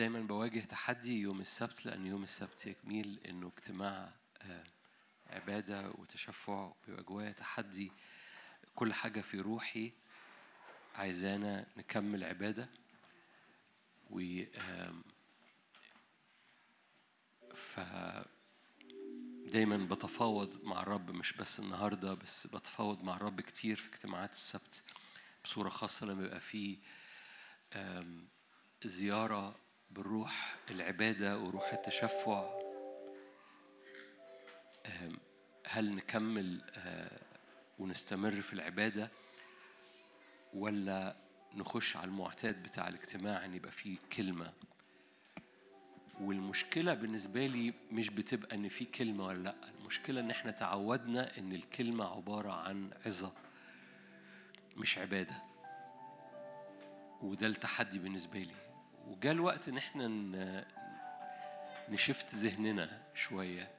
دايما بواجه تحدي يوم السبت لأن يوم السبت يجميل إنه اجتماع آه، عبادة وتشفع بيبقى جوايا تحدي. كل حاجة في روحي. عايزانا نكمل عبادة. و ف دايما بتفاوض مع الرب مش بس النهارده بس بتفاوض مع الرب كتير في اجتماعات السبت. بصورة خاصة لما يبقى في آم، زيارة بالروح العبادة وروح التشفع. هل نكمل آه، ونستمر في العبادة ولا نخش على المعتاد بتاع الاجتماع إن يبقى فيه كلمة؟ والمشكلة بالنسبة لي مش بتبقى إن في كلمة ولا لأ المشكلة إن إحنا تعودنا إن الكلمة عبارة عن عظة مش عبادة. وده التحدي بالنسبة لي. وجاء الوقت إن إحنا نشفت ذهننا شوية.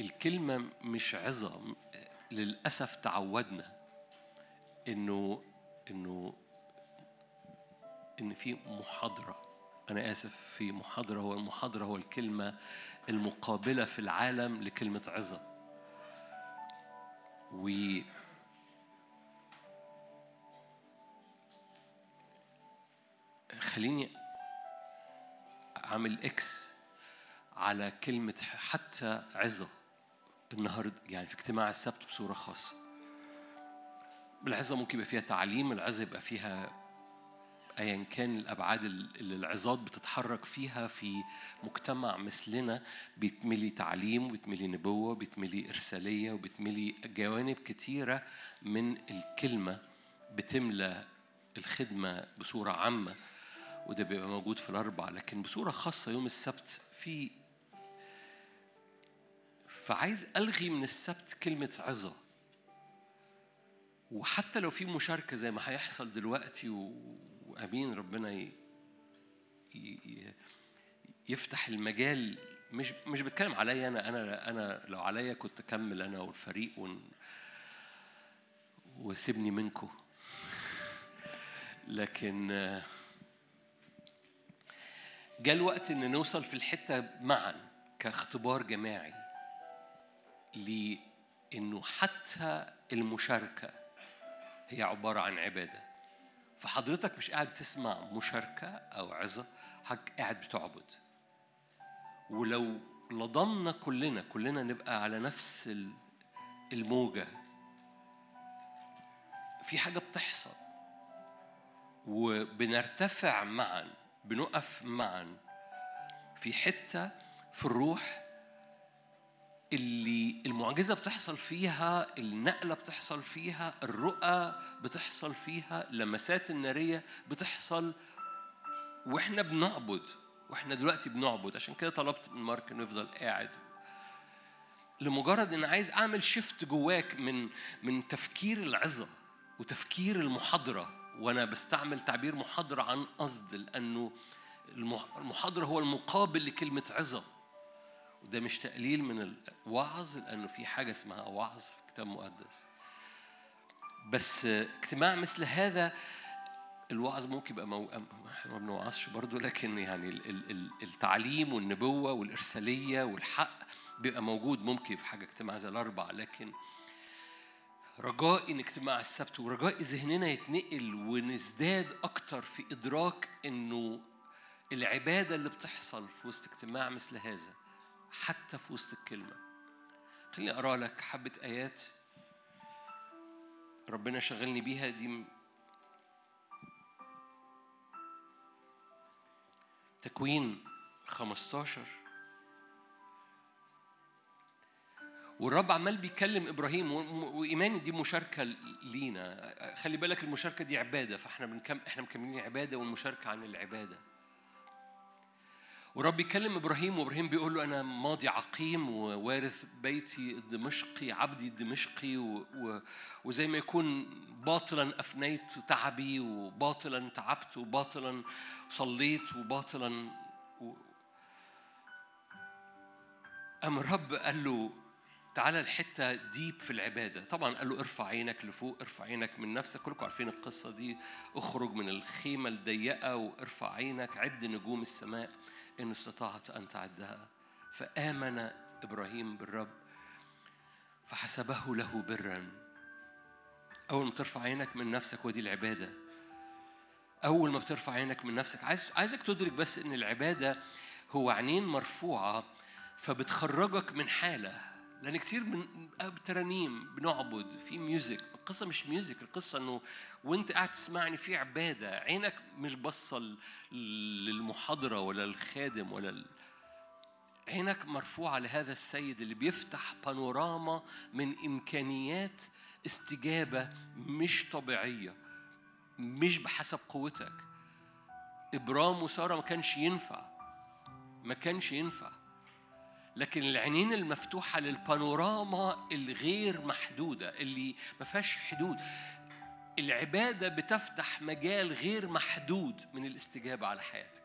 الكلمة مش عظة م- للأسف تعودنا إنه إنه إن في محاضرة. أنا آسف في محاضرة هو المحاضرة هو الكلمة المقابلة في العالم لكلمة عظة خليني أعمل إكس على كلمة حتى عظة النهاردة يعني في اجتماع السبت بصورة خاصة. العظة ممكن يبقى فيها تعليم العظة يبقى فيها ايا كان الأبعاد اللي العظات بتتحرك فيها في مجتمع مثلنا بيتملي تعليم وبيتملي نبوة وبيتملي إرسالية وبيتملي جوانب كتيرة من الكلمة بتملى الخدمة بصورة عامة. وده بيبقى موجود في الاربع لكن بصورة خاصة يوم السبت في فعايز ألغي من السبت كلمة عظة وحتى لو في مشاركة زي ما هيحصل دلوقتي. وأمين ربنا ي... ي... يفتح المجال مش مش بتكلم عليا أنا أنا أنا لو عليا كنت أكمل أنا والفريق ون... وسيبني منكم لكن جاء الوقت إن نوصل في الحتة معا كاختبار جماعي لإنه حتى المشاركة هي عبارة عن عبادة. فحضرتك مش قاعد بتسمع مشاركة أو عظة حضرتك قاعد بتعبد. ولو لضمنا كلنا كلنا نبقى على نفس ال- الموجة. في حاجة بتحصل. وبنرتفع معا بنقف معا في حتة في الروح اللي المعجزة بتحصل فيها النقلة بتحصل فيها الرؤى بتحصل فيها لمسات النارية بتحصل. وإحنا بنعبد وإحنا دلوقتي بنعبد. عشان كده طلبت من مارك إنه يفضل قاعد. لمجرد إن عايز أعمل شيفت جواك من من تفكير العظة وتفكير المحاضرة وأنا بستعمل تعبير محاضرة عن قصد المح- المحاضرة هو المقابل لكلمة عظة. وده مش تقليل من الوعظ لأنه في حاجة اسمها وعظ في الكتاب المقدس بس اجتماع مثل هذا الوعظ ممكن يبقى مو... إحنا ما بنوعظش برضه لكن يعني ال- ال- ال- التعليم والنبوة والإرسالية والحق بيبقى موجود ممكن في حاجة اجتماع زي الأربع لكن رجائي ان اجتماع السبت ورجائي ذهننا يتنقل ونزداد أكتر في إدراك إنه العبادة اللي بتحصل في وسط اجتماع مثل هذا حتى في وسط الكلمة. خليني أقرأ لك حبة آيات ربنا شغلني بيها دي تكوين 15 والرب عمال بيكلم إبراهيم وإيماني دي مشاركة لينا. خلي بالك المشاركة دي عبادة فإحنا بنكم إحنا مكملين عبادة والمشاركة عن العبادة. ورب يكلم إبراهيم وإبراهيم بيقول له أنا ماضي عقيم ووارث بيتي الدمشقي عبدي الدمشقي و... و... وزي ما يكون باطلا أفنيت تعبي وباطلا تعبت وباطلا صليت وباطلا و... أم الرب قال له تعالى الحتة ديب في العبادة. طبعا قال له ارفع عينك لفوق ارفع عينك من نفسك. كلكم عارفين القصة دي. اخرج من الخيمة الضيقة وارفع عينك. عد نجوم السماء إن استطعت أن تعدها. فآمن إبراهيم بالرب فحسبه له برا. أول ما ترفع عينك من نفسك ودي العبادة. أول ما بترفع عينك من نفسك عايز عايزك تدرك بس إن العبادة هو عينين مرفوعة فبتخرجك من حالة. لأن كتير من ترانيم بنعبد في music القصة مش music القصة إنه وأنت قاعد تسمعني في عبادة عينك مش بصة للمحاضرة ولا الخادم ولا ال... عينك مرفوعة لهذا السيد اللي بيفتح بانوراما من إمكانيات استجابة مش طبيعية مش بحسب قوتك. إبرام وسارة ما كانش ينفع ما كانش ينفع. لكن العينين المفتوحة للبانوراما الغير محدودة اللي ما فيهاش حدود. العبادة بتفتح مجال غير محدود من الاستجابة على حياتك.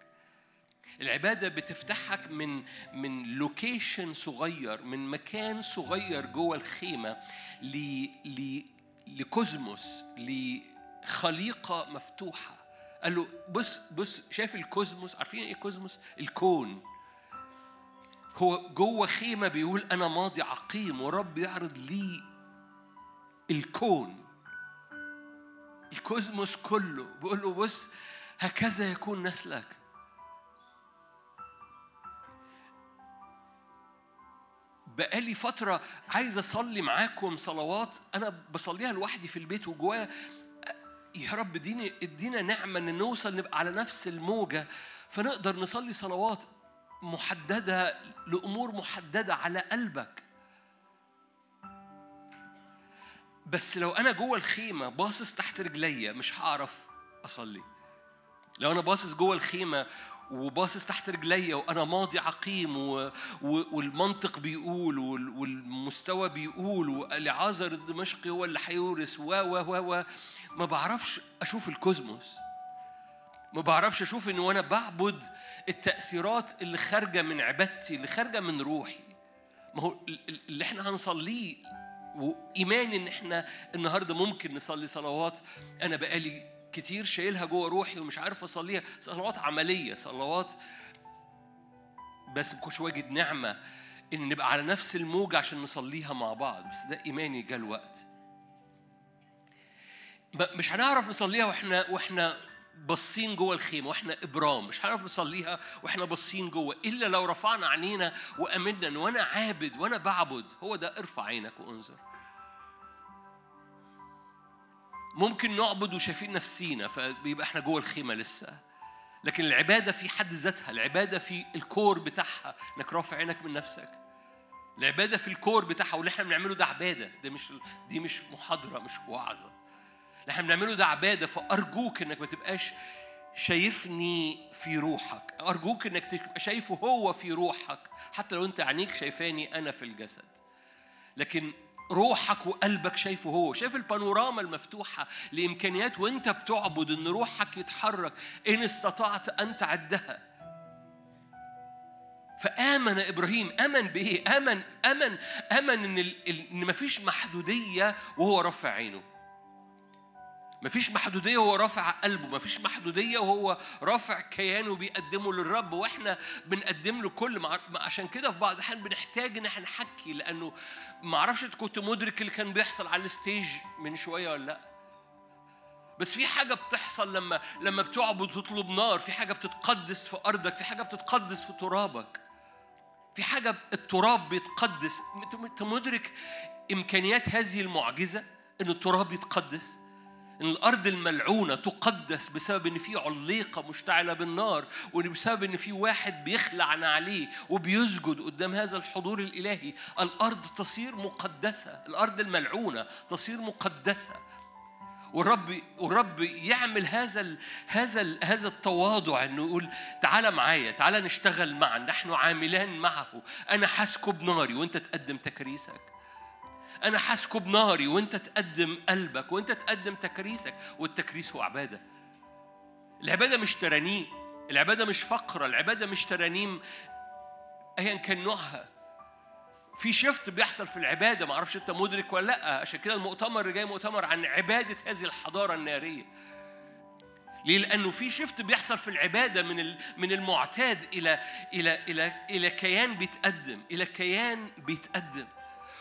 العبادة بتفتحك من من location صغير من مكان صغير جوه الخيمة ل ل ل cosmos لخليقة مفتوحة. قال له بص بص شايف ال cosmos؟ عارفين إيه cosmos؟ الكون. هو جوه خيمة بيقول أنا ماضي عقيم ورب يعرض لي الكون. ال cosmos كله بيقول له بص هكذا يكون نسلك. بقالي فترة عايز أصلي معاكم صلوات. أنا بصليها لوحدي في البيت وجوايا. يا رب اديني ادينا نعمة إن نوصل نبقى على نفس الموجة. فنقدر نصلي صلوات. محددة لأمور محددة على قلبك. بس لو أنا جوه الخيمة باصص تحت رجليا مش هعرف أصلي. لو أنا باصص جوه الخيمة وباصص تحت رجليا وأنا ماضي عقيم و... و... والمنطق بيقول وال... والمستوى بيقول والعازر الدمشقي هو اللي هيورث و و و و ما بعرفش أشوف الكوزموس. ما بعرفش أشوف ان وأنا بعبد التأثيرات اللي خارجة من عبادتي اللي خارجة من روحي. ما هو اللي إحنا هنصليه وايماني إن إحنا النهارده ممكن نصلي صلوات أنا بقالي كتير شايلها جوه روحي ومش عارف أصليها. صلوات عملية صلوات بس ما كنتش واجد نعمة إن نبقى على نفس الموجة عشان نصليها مع بعض. بس ده إيماني جه الوقت. مش هنعرف نصليها وإحنا وإحنا باصين جوه الخيمة وإحنا إبرام مش هنعرف نصليها وإحنا باصين جوه إلا لو رفعنا عينينا وامنا إن وأنا عابد وأنا بعبد هو ده ارفع عينك وانظر. ممكن نعبد وشايفين نفسينا فبيبقى إحنا جوه الخيمة لسه. لكن العبادة في حد ذاتها العبادة في الكور بتاعها إنك رافع عينك من نفسك. العبادة في الكور بتاعها واللي إحنا بنعمله ده عبادة ده مش دي مش محاضرة مش وعظة. اللي إحنا بنعمله ده عبادة فأرجوك إنك ما تبقاش شايفني في روحك. أرجوك إنك تبقى شايفه هو في روحك. حتى لو أنت عينيك شايفاني أنا في الجسد. لكن روحك وقلبك شايفه هو. شايف البانوراما المفتوحة لإمكانيات وأنت بتعبد إن روحك يتحرك. إن استطعت أن تعدها. فآمن إبراهيم. آمن بإيه؟ آمن آمن آمن إن إن مفيش محدودية وهو رافع عينه. مفيش محدودية وهو رافع قلبه مفيش محدودية وهو رافع كيانه بيقدمه للرب وإحنا بنقدم له كل مع... عشان كده في بعض الأحيان بنحتاج إن إحنا نحكي لأنه ما أعرفش كنت مدرك اللي كان بيحصل على الستيج من شوية ولا لأ. بس في حاجة بتحصل لما لما بتعبد وتطلب نار في حاجة بتتقدس في أرضك في حاجة بتتقدس في ترابك. في حاجة التراب بيتقدس. أنت مدرك إمكانيات هذه المعجزة إن التراب يتقدس؟ إن الأرض الملعونة تقدس بسبب إن في عليقه مشتعلة بالنار وإن بسبب إن في واحد بيخلع عليه وبيسجد قدام هذا الحضور الإلهي الأرض تصير مقدسة الأرض الملعونة تصير مقدسة. والرب والرب يعمل هذا ال هذا ال هذا التواضع إنه يقول تعالى معايا تعالى نشتغل معا نحن عاملان معه أنا حاسكب ناري وأنت تقدم تكريسك. أنا حاسكب ناري وأنت تقدم قلبك وأنت تقدم تكريسك والتكريس هو عبادة العبادة مش ترانيم العبادة مش فقرة العبادة مش ترانيم أيا كان نوعها في شفت بيحصل في العبادة ما أعرفش أنت مدرك ولا لأ عشان كده المؤتمر اللي جاي مؤتمر عن عبادة هذه الحضارة النارية ليه؟ لأنه في شفت بيحصل في العبادة من من المعتاد إلى إلى إلى إلى كيان بيتقدم، إلى كيان بيتقدم.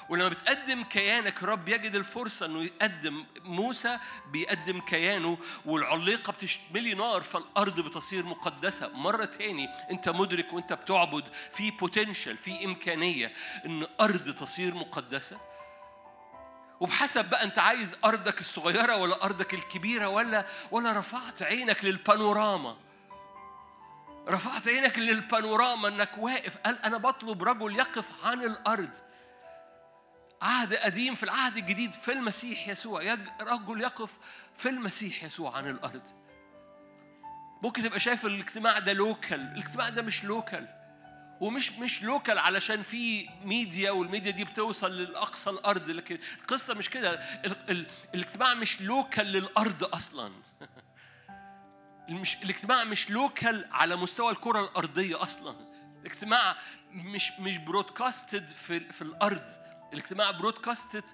ولما بتقدم كيانك الرب يجد الفرصة إنه يقدم موسى بيقدم كيانه والعليقة بتشملي نار فالأرض بتصير مقدسة. مرة تاني أنت مدرك وأنت بتعبد في بوتنشال في إمكانية إن أرض تصير مقدسة؟ وبحسب بقى أنت عايز أرضك الصغيرة ولا أرضك الكبيرة ولا ولا رفعت عينك للبانوراما؟ رفعت عينك للبانوراما إنك واقف. قال أنا بطلب رجل يقف عن الأرض. عهد قديم في العهد الجديد في المسيح يسوع. رجل يقف في المسيح يسوع عن الأرض. ممكن تبقى شايف الاجتماع ده local الاجتماع ده مش local ومش مش local علشان في media وال media دي بتوصل للاقصى الأرض لكن القصة مش كده. الاجتماع مش local للأرض أصلا. مش الاجتماع مش local على مستوى الكرة الأرضية أصلا. الاجتماع مش مش برودكاستد في في الأرض. الاجتماع برودكاستد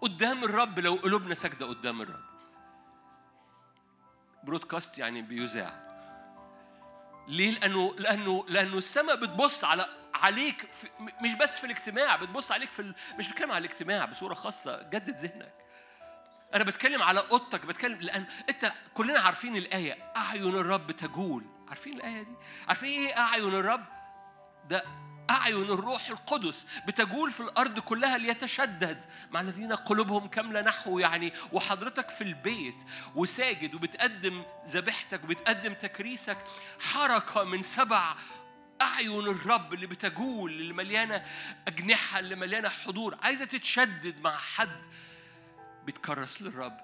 قدام الرب لو قلوبنا ساجدة قدام الرب برودكاست يعني بيذاع ليه؟ لأنه لأنه لأنه السماء بتبص على عليك في مش بس في الاجتماع بتبص عليك في ال... مش بتكلم على الاجتماع بصورة خاصة جدد ذهنك أنا بتكلم على أوضتك بتكلم لأن أنت كلنا عارفين الآية أعين الرب تجول عارفين الآية دي؟ عارفين إيه أعين الرب؟ ده أعين الروح القدس بتجول في الأرض كلها ليتشدد. مع الذين قلوبهم كاملة نحو يعني وحضرتك في البيت وساجد وبتقدم ذبيحتك وبتقدم تكريسك حركة من سبع أعين الرب اللي بتجول اللي مليانة أجنحة اللي مليانة حضور. عايزة تتشدد مع حد بيتكرس للرب.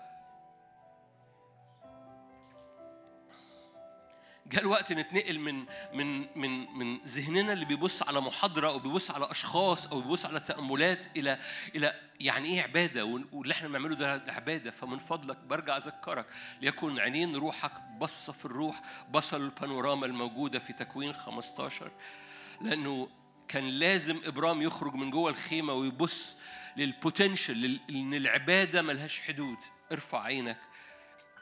جاء الوقت نتنقل من من من من ذهننا اللي بيبص على محاضرة أو بيبص على أشخاص أو بيبص على تأملات إلى إلى يعني إيه عبادة واللي إحنا بنعمله ده عبادة. فمن فضلك برجع أذكرك. ليكن عينين روحك بصة في الروح بصل البانوراما الموجودة في تكوين 15 لأنه كان لازم ابرام يخرج من جوه الخيمة ويبص للبوتنشال إن العبادة ملهاش حدود. ارفع عينك.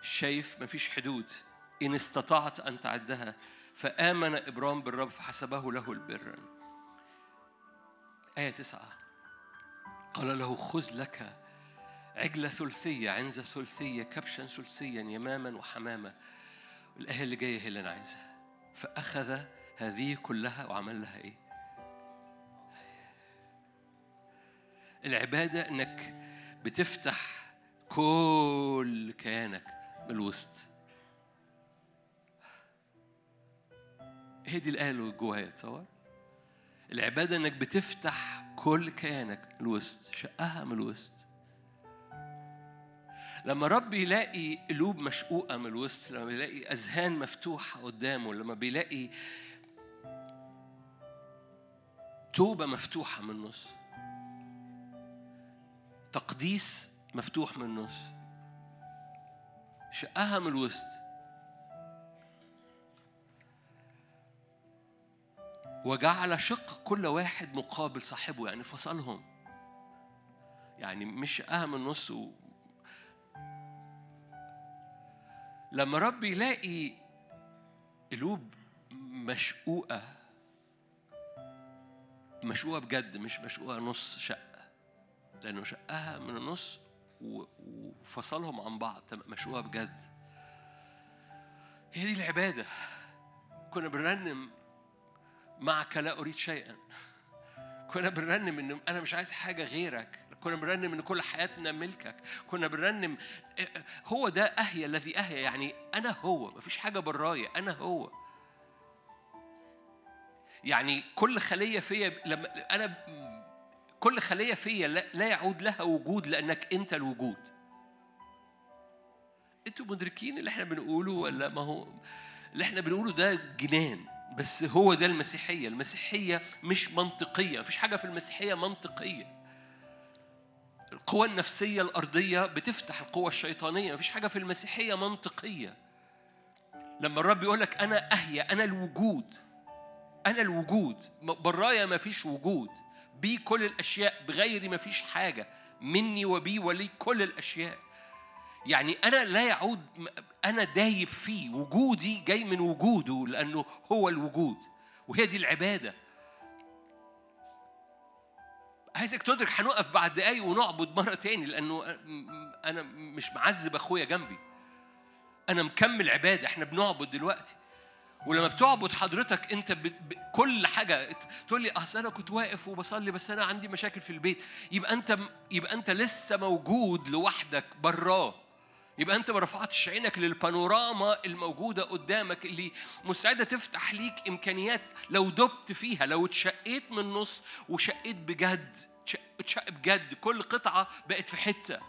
شايف مفيش حدود. إن استطعت أن تعدها فآمن إبرام بالرب فحسبه له البر. آية تسعة. قال له خذ لك عجلة ثلثية عنزة ثلثية كبشا ثلثيا يماما وحمامة الآية اللي جاية هي اللي أنا عايزها. فأخذ هذه كلها وعمل لها إيه؟ العبادة إنك بتفتح كل كيانك من هي دي الآية اللي جواها تصور؟ العبادة إنك بتفتح كل كيانك الوسط شقها من الوسط. لما رب يلاقي قلوب مشقوقة من الوسط لما بيلاقي أذهان مفتوحة قدامه لما بيلاقي توبة مفتوحة من النص تقديس مفتوح من النص شقها من الوسط. وجعل شق كل واحد مقابل صاحبه يعني فصلهم. يعني مش أهم النص و... لما رب يلاقي قلوب مشقوقة مشقوقة بجد مش مشقوقة نص شقة لأنه شقها من النص وفصلهم عن بعض مشقوقة بجد. هي دي العبادة. كنا بنرنم معك لا أريد شيئا. كنا بنرنم إن أنا مش عايز حاجة غيرك. كنا بنرنم إن كل حياتنا ملكك. كنا بنرنم هو ده أهيا الذي أهيا يعني أنا هو مفيش حاجة برايا أنا هو. يعني كل خلية فيا لما أنا كل خلية فيا لا يعود لها وجود لأنك أنت الوجود. أنتوا مدركين اللي إحنا بنقوله ولا ما هو؟ اللي إحنا بنقوله ده جنان. بس هو ده المسيحية. المسيحية مش منطقية. مفيش حاجة في المسيحية منطقية. القوى النفسية الأرضية بتفتح القوى الشيطانية. مفيش حاجة في المسيحية منطقية. لما الرب يقول لك أنا أهيا أنا الوجود. أنا الوجود. برايا ما فيش وجود. بي كل الأشياء. بغيري ما فيش حاجة. مني وبي ولي كل الأشياء. يعني أنا لا يعود أنا دايب فيه وجودي جاي من وجوده لأنه هو الوجود وهي دي العبادة. عايزك تدرك هنقف بعد دقايق ونعبد مرة تاني لأنه أنا مش معذب أخويا جنبي. أنا مكمل عبادة إحنا بنعبد دلوقتي. ولما بتعبد حضرتك أنت ب... ب... كل حاجة تقول لي أصل أنا كنت واقف وبصلي بس أنا عندي مشاكل في البيت. يبقى أنت يبقى أنت لسه موجود لوحدك براه. يبقى انت ما رفعتش عينك للبانوراما الموجودة قدامك اللي مستعده تفتح ليك إمكانيات لو دبت فيها لو اتشقيت من النص وشقيت بجد اتشق بجد. كل قطعة بقت في حتة.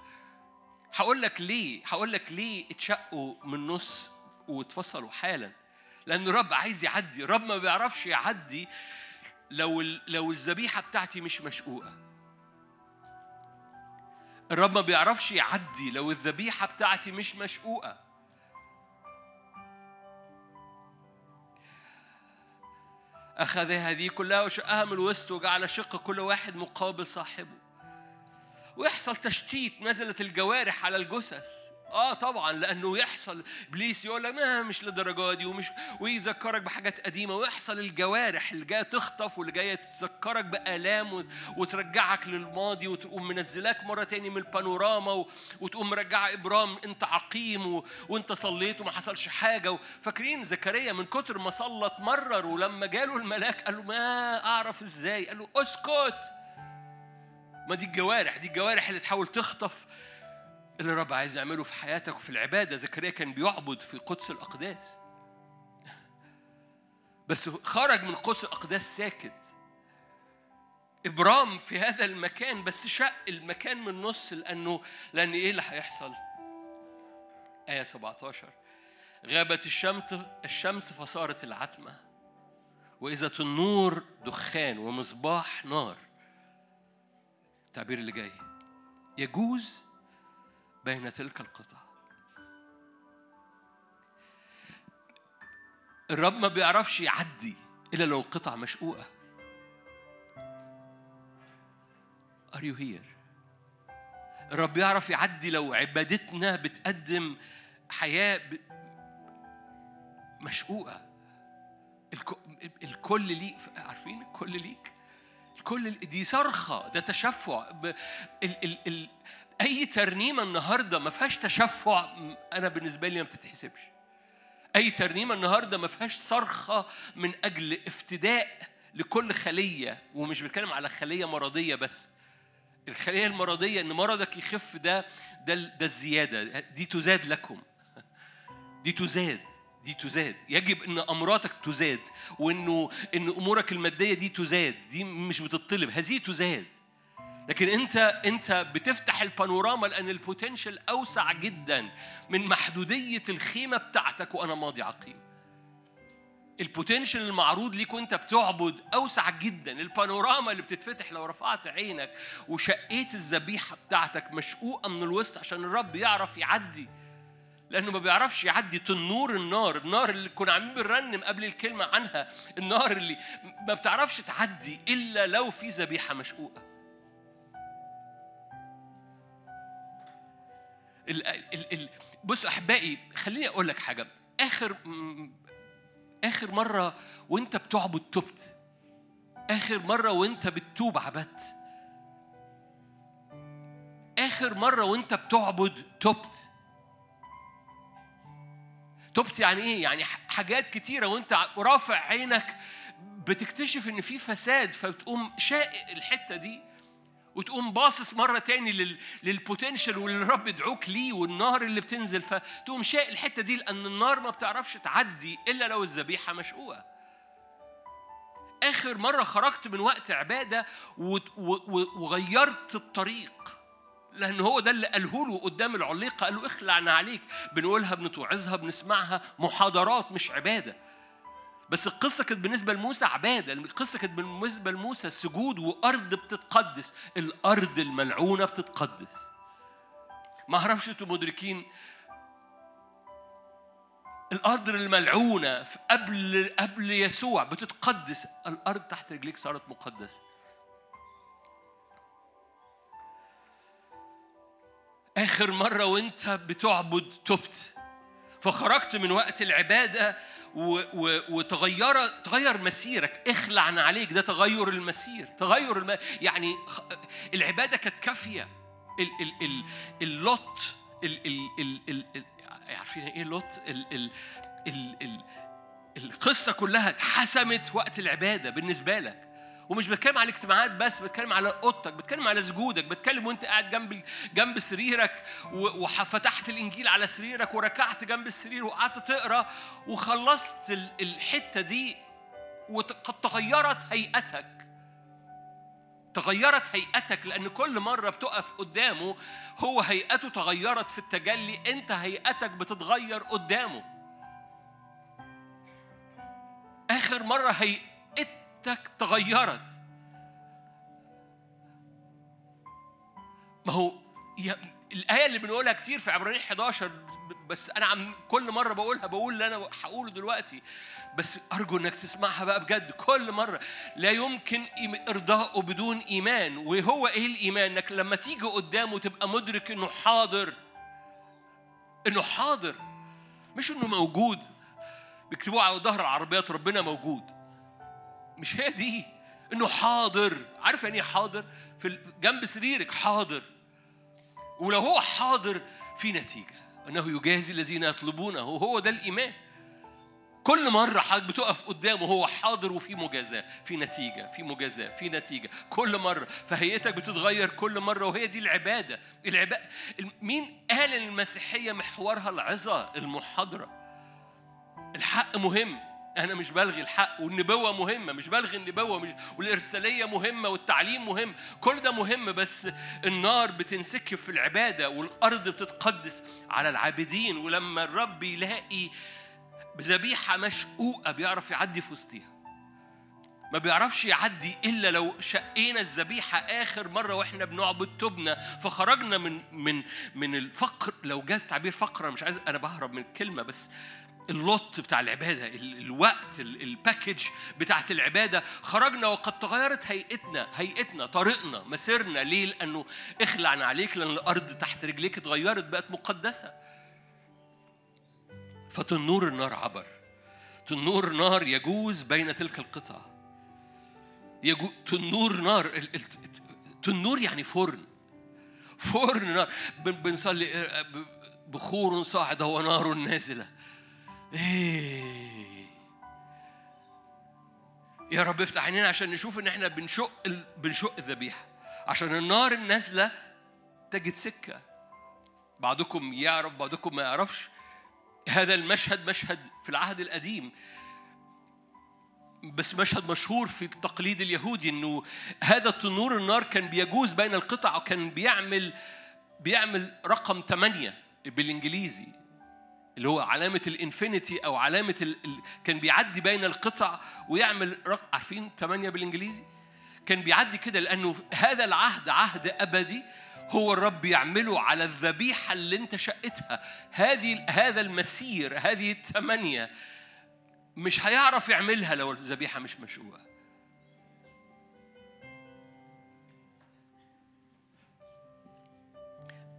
هقول لك ليه هقول لك ليه اتشقوا من النص واتفصلوا حالا. لأن الرب عايز يعدي. الرب ما بيعرفش يعدي لو لو الذبيحة بتاعتي مش مشقوقة. الرب ما بيعرفش يعدي لو الذبيحة بتاعتي مش مشقوقة. أخذ هذه كلها وشقها من الوسط وجعل شق كل واحد مقابل صاحبه. ويحصل تشتيت نزلت الجوارح على الجثث. آه طبعا لأنه يحصل إبليس يقول لك ما مش للدرجة دي ومش ويذكرك بحاجات قديمة ويحصل الجوارح اللي جاية تخطف واللي جاية تذكرك بآلام وترجعك للماضي وتقوم منزلاك مرة تاني من البانوراما وتقوم مرجعه إبرام أنت عقيم وأنت صليت وما حصلش حاجة. فاكرين زكريا من كتر ما صلى اتمرر ولما جاله الملاك قال له ما أعرف إزاي؟ قال له أسكت. ما دي الجوارح دي الجوارح اللي تحاول تخطف اللي الرب عايز يعمله في حياتك وفي العبادة. زكريا كان بيعبد في قدس الأقداس. بس خرج من قدس الأقداس ساكت. إبرام في هذا المكان بس شق المكان من النص لأنه لأن إيه اللي هيحصل؟ آية 17 غابت الشمس الشمس فصارت العتمة. وإذا النور دخان ومصباح نار. التعبير اللي جاي. يجوز بين تلك القطع. الرب ما بيعرفش يعدي إلا لو القطع مشقوقة. Are you here؟ الرب يعرف يعدي لو عبادتنا بتقدم حياة مشقوقة. الكل ليك عارفين الكل ليك؟ الكل دي صرخة ده تشفع. ال ال ال أي ترنيمة النهاردة ما فيهاش تشفع أنا بالنسبة لي ما بتتحسبش. أي ترنيمة النهاردة ما فيهاش صرخة من أجل افتداء لكل خلية ومش بتكلم على خلية مرضية بس. الخلية المرضية إن مرضك يخف ده ده ده الزيادة. دي تزاد لكم. دي تزاد. دي تزاد. يجب إن امراتك تزاد وإنه إن أمورك المادية دي تزاد. دي مش بتطلب. هذه تزاد. لكن انت انت بتفتح البانوراما لأن ال potential أوسع جدا من محدودية الخيمة بتاعتك وأنا ماضي عقيم. ال potential المعروض ليك وانت بتعبد أوسع جدا. البانوراما اللي بتتفتح لو رفعت عينك وشقيت الذبيحة بتاعتك مشقوقة من الوسط عشان الرب يعرف يعدي. لأنه ما بيعرفش يعدي تنور النار النار اللي كنا عاملين بنرنم قبل الكلمة عنها النار اللي ما بتعرفش تعدي إلا لو في ذبيحة مشقوقة. ال ال ال بص أحبائي خليني أقول لك حاجة. آخر آخر مرة وأنت بتعبد تبت آخر مرة وأنت بتتوب عبدت آخر مرة وأنت بتعبد تبت. تبت يعني إيه؟ يعني حاجات كتيرة وأنت رافع عينك بتكتشف إن في فساد فبتقوم شائق الحتة دي. وتقوم باصص مرة تاني لل... للبوتنشال واللي الرب يدعوك ليه والنار اللي بتنزل فتقوم شايق الحتة دي لأن النار ما بتعرفش تعدي إلا لو الذبيحة مشقوقة. آخر مرة خرجت من وقت عبادة. وغيرت الطريق. لأن هو ده اللي قاله له قدام العليقة قال له اخلع عليك بنقولها بنتوعظها بنسمعها محاضرات مش عبادة. بس القصة كانت بالنسبة لموسى عبادة القصة كانت بالنسبة لموسى سجود وأرض بتتقدس الأرض الملعونة بتتقدس. ما أعرفش أنتوا مدركين الأرض الملعونة في قبل قبل يسوع بتتقدس الأرض تحت رجليك صارت مقدسة. آخر مرة وأنت بتعبد تبت فخرجت من وقت العبادة وتغير تغير مسيرك اخلع عليك ده تغير المسير تغير الم... يعني خ... العبادة كانت كافية. ال ال ال اللوت ال ال ال ال عارفين إيه لوت ال ال ال ال القصة كلها اتحسمت وقت العبادة بالنسبة لك. ومش بتكلم على الاجتماعات بس بتكلم على أوضتك بتكلم على سجودك بتكلم وأنت قاعد جنب جنب سريرك وفتحت الإنجيل على سريرك وركعت جنب السرير وقعدت تقرأ وخلصت الحتة دي وقد تغيرت هيئتك. تغيرت هيئتك لأن كل مرة بتقف قدامه هو هيئته تغيرت في التجلي أنت هيئتك بتتغير قدامه. آخر مرة هيئتك تغيرت. ما هو الآية اللي بنقولها كتير في عبرانيين 11 بس أنا عم كل مرة بقولها بقول اللي أنا هقوله دلوقتي. بس أرجو إنك تسمعها بقى بجد كل مرة. لا يمكن إرضائه بدون إيمان. وهو إيه الإيمان؟ إنك لما تيجي قدامه تبقى مدرك إنه حاضر. إنه حاضر. مش إنه موجود. بيكتبوه على ظهر العربيات ربنا موجود. مش هي دي. إنه حاضر. عارف يعني إيه حاضر؟ في جنب سريرك حاضر. ولو هو حاضر في نتيجة. أنه يجازي الذين يطلبونه. وهو ده الإيمان. كل مرة حضرتك بتقف قدامه هو حاضر وفي مجازاة في نتيجة في مجازاة في نتيجة. كل مرة. فهيئتك بتتغير كل مرة وهي دي العبادة. العبادة مين قال المسيحية محورها العظة؟ المحاضرة. الحق مهم. أنا مش بلغي الحق والنبوة مهمة مش بلغي النبوة مش والإرسالية مهمة والتعليم مهم. كل ده مهم بس النار بتنسكب في العبادة والأرض بتتقدس على العابدين. ولما الرب يلاقي ذبيحة مشقوقة بيعرف يعدي في وسطيها. ما بيعرفش يعدي إلا لو شقينا الذبيحة آخر مرة وإحنا بنعبد تبنا فخرجنا من من من الفقر. لو جاز تعبير فقر أنا مش عايز أنا بهرب من الكلمة بس ال lot بتاع العبادة الوقت ال package بتاعت العبادة. خرجنا وقد تغيرت هيئتنا هيئتنا طريقنا مسيرنا. ليه؟ لأنه اخلعنا عليك لأن الأرض تحت رجليك اتغيرت بقت مقدسة. فتنور النار عبر. تنور نار يجوز بين تلك القطع يجو... تنور نار تنور يعني فرن. فرن نار. بنصلي بخور صاعدة ونار نازلة. إيه. يا رب افتح عينينا عشان نشوف ان إحنا بنشق ال... بنشق الذبيحة. عشان النار النازلة تجد سكة. بعضكم يعرف بعضكم ما يعرفش. هذا المشهد مشهد في العهد القديم. بس مشهد مشهور في التقليد اليهودي إنه هذا التنور النار كان بيجوز بين القطع وكان بيعمل بيعمل رقم ثمانية بالإنجليزي. اللي هو علامة الإنفينيتي أو علامة ال... كان بيعدي بين القطع ويعمل رق... عارفين ثمانية بالإنجليزي؟ كان بيعدي كده لأنه هذا العهد عهد أبدي هو الرب يعمله على الذبيحة اللي أنت شقتها. هذه هذا المسير هذه الثمانية مش هيعرف يعملها لو الذبيحة مش مشقوقة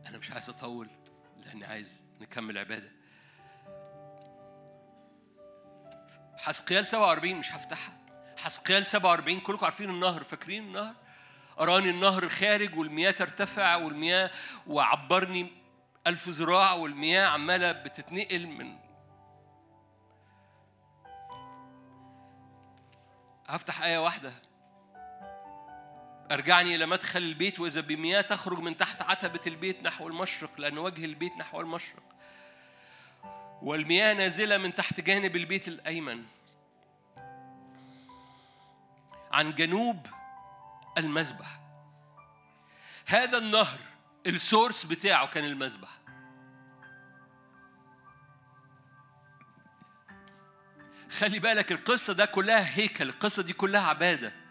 أنا مش عايز أطول لأني عايز نكمل عبادة. حسقيال 47 مش هفتحها. حسقيال 47 كلكم عارفين النهر فاكرين النهر؟ أراني النهر خارج والمياه ترتفع والمياه وعبرني ألف ذراع والمياه عمالة بتتنقل من هفتح آية واحدة. أرجعني إلى مدخل البيت وإذا بمياه تخرج من تحت عتبة البيت نحو المشرق لأن وجه البيت نحو المشرق. والمياه نازلة من تحت جانب البيت الأيمن. عن جنوب المذبح هذا النهر السورس بتاعه كان المذبح خلي بالك القصة ده كلها هيكل القصة دي كلها عبادة.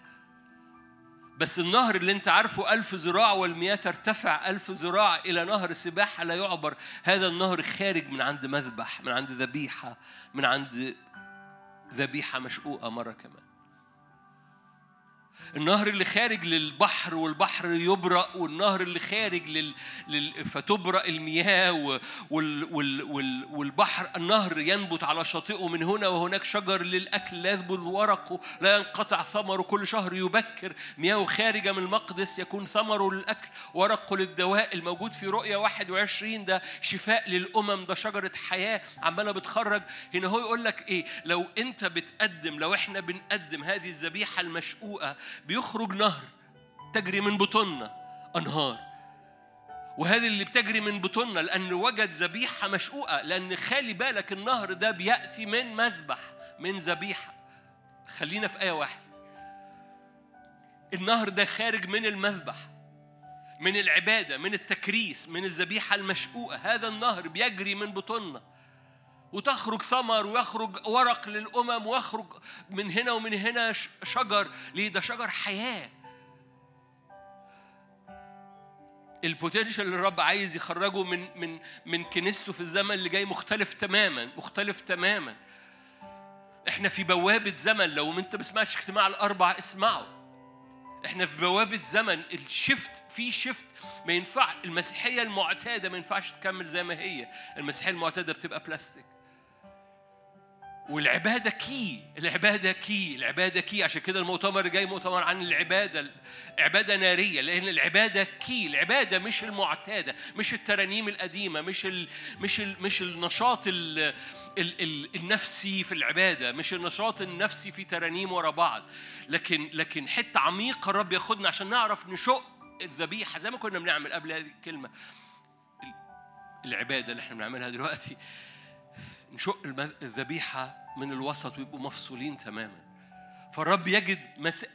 بس النهر اللي انت عارفه ألف ذراع والمياه ترتفع ألف ذراع إلى نهر سباحة لا يعبر. هذا النهر خارج من عند مذبح من عند ذبيحة من عند ذبيحة مشقوقة مرة كمان. النهر اللي خارج للبحر والبحر يبرق والنهر اللي خارج لل... لل... فتبرق المياه. وال... وال... وال... والبحر النهر ينبت على شاطئه من هنا وهناك شجر للأكل لا يذبل ورقه لا ينقطع ثمره كل شهر يبكر. مياه خارجة من المقدس يكون ثمره للأكل ورقه للدواء الموجود في رؤية 21 ده شفاء للأمم ده شجرة حياة عمالة بتخرج. هنا هو يقول لك إيه؟ لو أنت بتقدم لو إحنا بنقدم هذه الذبيحة المشقوقة بيخرج نهر تجري من بطوننا أنهار. وهذه اللي بتجري من بطوننا لأن وجد ذبيحة مشقوقة لأن خلي بالك النهر ده بيأتي من مذبح من ذبيحة. خلينا في آية واحد. النهر ده خارج من المذبح من العبادة من التكريس من الذبيحة المشقوقة. هذا النهر بيجري من بطوننا. وتخرج ثمر ويخرج ورق للأمم ويخرج من هنا ومن هنا شجر. ليه؟ ده شجر حياة. البوتنشال اللي الرب عايز يخرجه من من من كنيسته في الزمن اللي جاي مختلف تماما مختلف تماما. إحنا في بوابة زمن لو انت ما سمعتش اجتماع الأربع اسمعوا إحنا في بوابة زمن ال shift في shift ما ينفع المسيحية المعتادة ما ينفعش تكمل زي ما هي. المسيحية المعتادة بتبقى بلاستيك والعبادة key العبادة key العبادة key عشان كده المؤتمر جاي مؤتمر عن العبادة عبادة نارية لأن العبادة key العبادة مش المعتادة مش الترانيم القديمة مش ال مش ال مش النشاط ال ال ال النفسي في العبادة مش النشاط النفسي في ترانيم ورا بعض. لكن لكن حتة عميقة الرب ياخدنا عشان نعرف نشق الذبيحة زي ما كنا بنعمل قبل هذه الكلمة. العبادة اللي إحنا بنعملها دلوقتي نشق الذبيحة من الوسط ويبقوا مفصولين تماما. فالرب يجد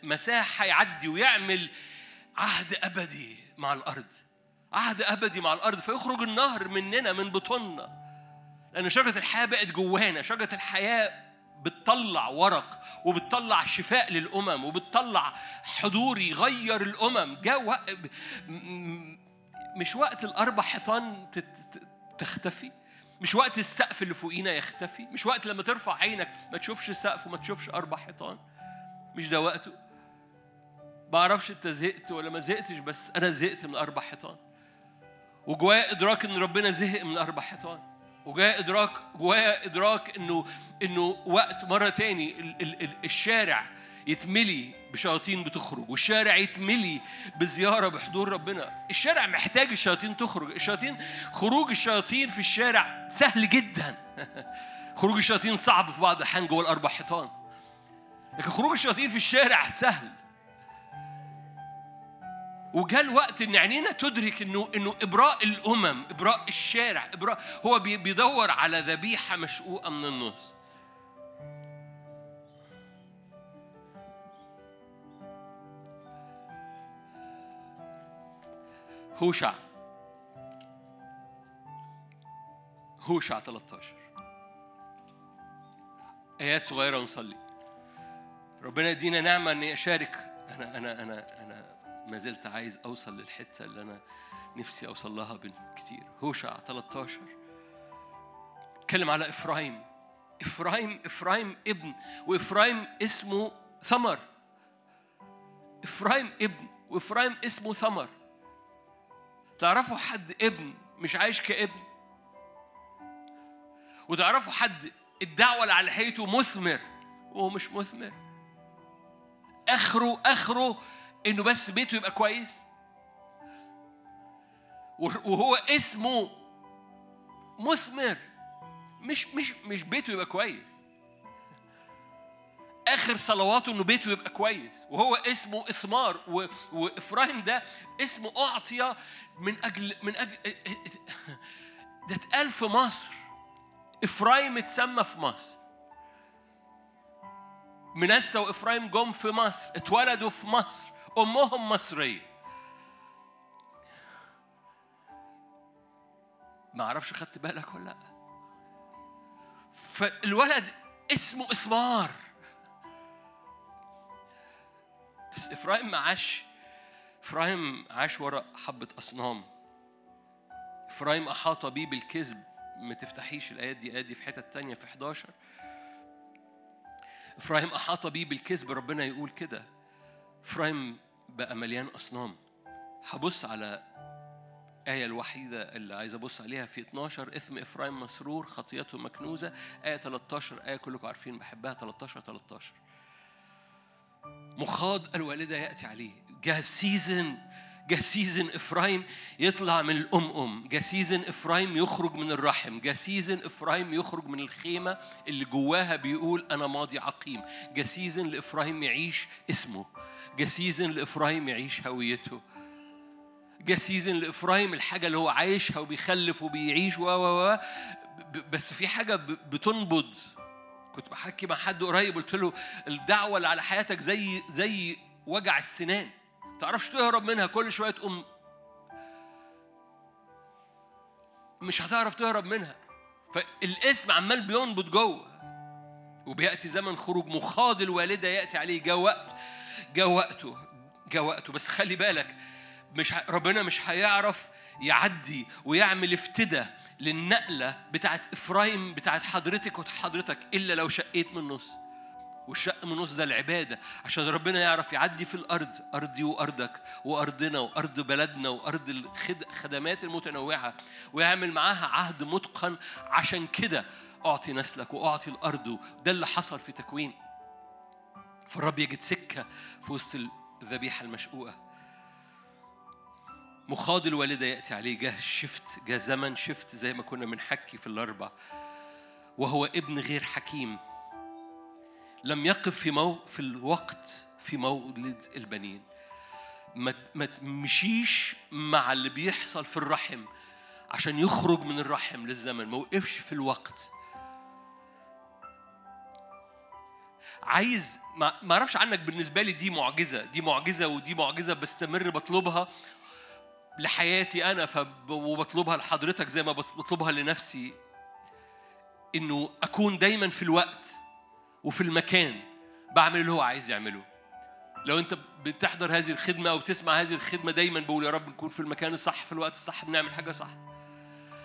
مساحة يعدي ويعمل عهد أبدي مع الأرض. عهد أبدي مع الأرض فيخرج النهر مننا من بطوننا. لأن شجرة الحياة بقت جوانا شجرة الحياة بتطلع ورق وبتطلع شفاء للأمم وبتطلع حضور يغير الأمم. جاء وق... مش وقت الأربع حيطان تختفي؟ مش وقت السقف اللي فوقينا يختفي؟ مش وقت لما ترفع عينك ما تشوفش سقف وما تشوفش أربع حيطان؟ مش ده وقته؟ ما أعرفش أنت زهقت ولا ما زهقتش بس أنا زهقت من أربع حيطان. وجوايا إدراك إن ربنا زهق من أربع حيطان. وجوايا إدراك جوايا إدراك إنه إنه وقت مرة تاني ال ال ال الشارع يتملي بشياطين بتخرج والشارع يتملي بزيارة بحضور ربنا. الشارع محتاج الشياطين تخرج. الشياطين خروج الشياطين في الشارع سهل جدا. خروج الشياطين صعب في بعض الأحيان جوه الأربع حيطان لكن خروج الشياطين في الشارع سهل. وجاء الوقت إن عينينا تدرك إنه إنه إبراء الأمم إبراء الشارع إبراء هو بيدور على ذبيحة مشقوقة من النص. هوشع. هوشع 13 آيات صغيرة ونصلي ربنا يدينا نعمة إني أشارك. أنا أنا أنا أنا ما زلت عايز أوصل للحتة اللي أنا نفسي أوصل لها كتير. هوشع 13 اتكلم على إفرايم إفرايم إفرايم ابن وإفرايم اسمه ثمر. إفرايم ابن وإفرايم اسمه ثمر. تعرفوا حد ابن مش عايش كابن؟ وتعرفوا حد الدعوة اللي على حياته مثمر وهو مش مثمر؟ آخره آخره إنه بس بيته يبقى كويس؟ وهو اسمه مثمر مش مش مش بيته يبقى كويس. آخر صلواته إنه بيته يبقى كويس. وهو اسمه إثمار. وافرايم ده اسمه أعطي من أجل من أجل ده اتقال في مصر. افرايم اتسمى في مصر. منسى وافرايم جم في مصر. اتولدوا في مصر. أمهم مصرية. ما أعرفش خدت بالك ولا لأ. فالولد اسمه إثمار. بس إفرايم ما عاش إفرايم عاش وراء حبة أصنام. إفرايم أحاط بيه بالكذب ما تفتحيش الآيات دي آيات دي في حتة تانية في 11 إفرايم أحاط بيه بالكذب ربنا يقول كده. إفرايم بقى مليان أصنام. هبص على آية الوحيدة اللي عايز أبص عليها في 12 اسم إفرايم مسرور خطيته مكنوزة آية 13 آية كلكم عارفين بحبها 13 13 مخاض الوالدة يأتي عليه. جه season إفرايم يطلع من الأم أم. season إفرايم يخرج من الرحم. جه إفرايم يخرج من الخيمة اللي جواها بيقول أنا ماضي عقيم. جه لإفرايم يعيش اسمه. جه لإفرايم يعيش هويته. جه لإفرايم الحاجة اللي هو عايشها وبيخلف وبيعيش و و بس في حاجة بتنبض. كنت بحكي مع حد قريب قلت له الدعوة اللي على حياتك زي زي وجع السنان. تعرفش تهرب منها كل شوية تقوم مش هتعرف تهرب منها. فالاسم عمال بينبض جوه وبيأتي زمن خروج مخاض الوالدة يأتي عليه. جاء وقت جاء وقته جاء وقته. بس خلي بالك مش. ربنا مش هيعرف يعدي ويعمل افتدى للنقلة بتاعت إفرايم بتاعت حضرتك وحضرتك إلا لو شقيت من النص. والشق من النص ده العبادة عشان ربنا يعرف يعدي في الأرض أرضي وأرضك وأرضنا وأرض بلدنا وأرض الخدمات المتنوعة ويعمل معاها عهد متقن. عشان كده أعطي نسلك وأعطي الأرض ده اللي حصل في تكوين. فالرب يجد سكة في وسط الذبيحة المشقوقة. مخاض الوالدة يأتي عليه جه شفت جه زمن شفت زي ما كنا بنحكي في الأربع. وهو ابن غير حكيم. لم يقف في مو في الوقت في مولد البنين. ما ما تمشيش مع اللي بيحصل في الرحم عشان يخرج من الرحم للزمن. ما وقفش في الوقت. عايز ما أعرفش عنك بالنسبة لي دي معجزة دي معجزة ودي معجزة بستمر بطلبها لحياتي أنا فب... وبطلبها لحضرتك زي ما بطلبها لنفسي إنه أكون دايما في الوقت وفي المكان بعمل اللي هو عايز يعمله. لو أنت بتحضر هذه الخدمة أو بتسمع هذه الخدمة دايما بقول يا رب نكون في المكان الصح في الوقت الصح بنعمل حاجة صح.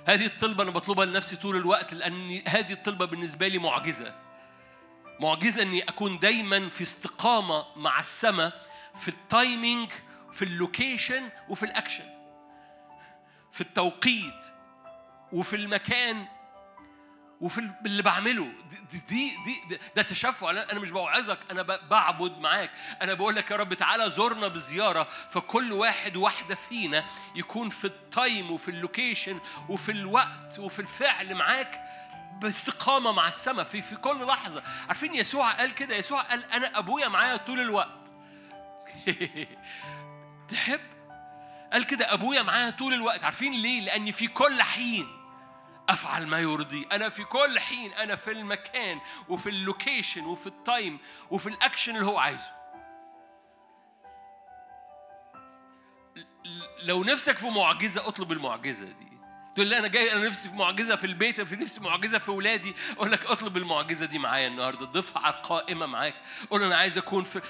هذه الطلبة أنا بطلبها لنفسي طول الوقت لأن هذه الطلبة بالنسبة لي معجزة. معجزة إني أكون دايما في استقامة مع السماء في ال timing في ال location وفي الاكشن في التوقيت وفي المكان وفي اللي بعمله. دي دي, دي ده تشفع. أنا مش بوعظك أنا بعبد معاك. أنا بقول لك يا رب تعالى زورنا بزيارة فكل واحد واحدة فينا يكون في ال time وفي ال location وفي الوقت وفي الفعل معاك باستقامة مع السماء في في كل لحظة. عارفين يسوع قال كده؟ يسوع قال أنا أبويا معايا طول الوقت. تحب قال كده أبويا معايا طول الوقت. عارفين ليه؟ لاني في كل حين أفعل ما يرضي. أنا في كل حين أنا في المكان وفي ال location وفي ال time وفي الأكشن اللي هو عايزه. لو نفسك في معجزة اطلب المعجزة دي. تقول لي أنا جاي أنا نفسي في معجزة في البيت في نفسي معجزة في اولادي أقول لك اطلب المعجزة دي معايا النهارده. ضيفها على القائمه معاك. قول أنا عايز أكون في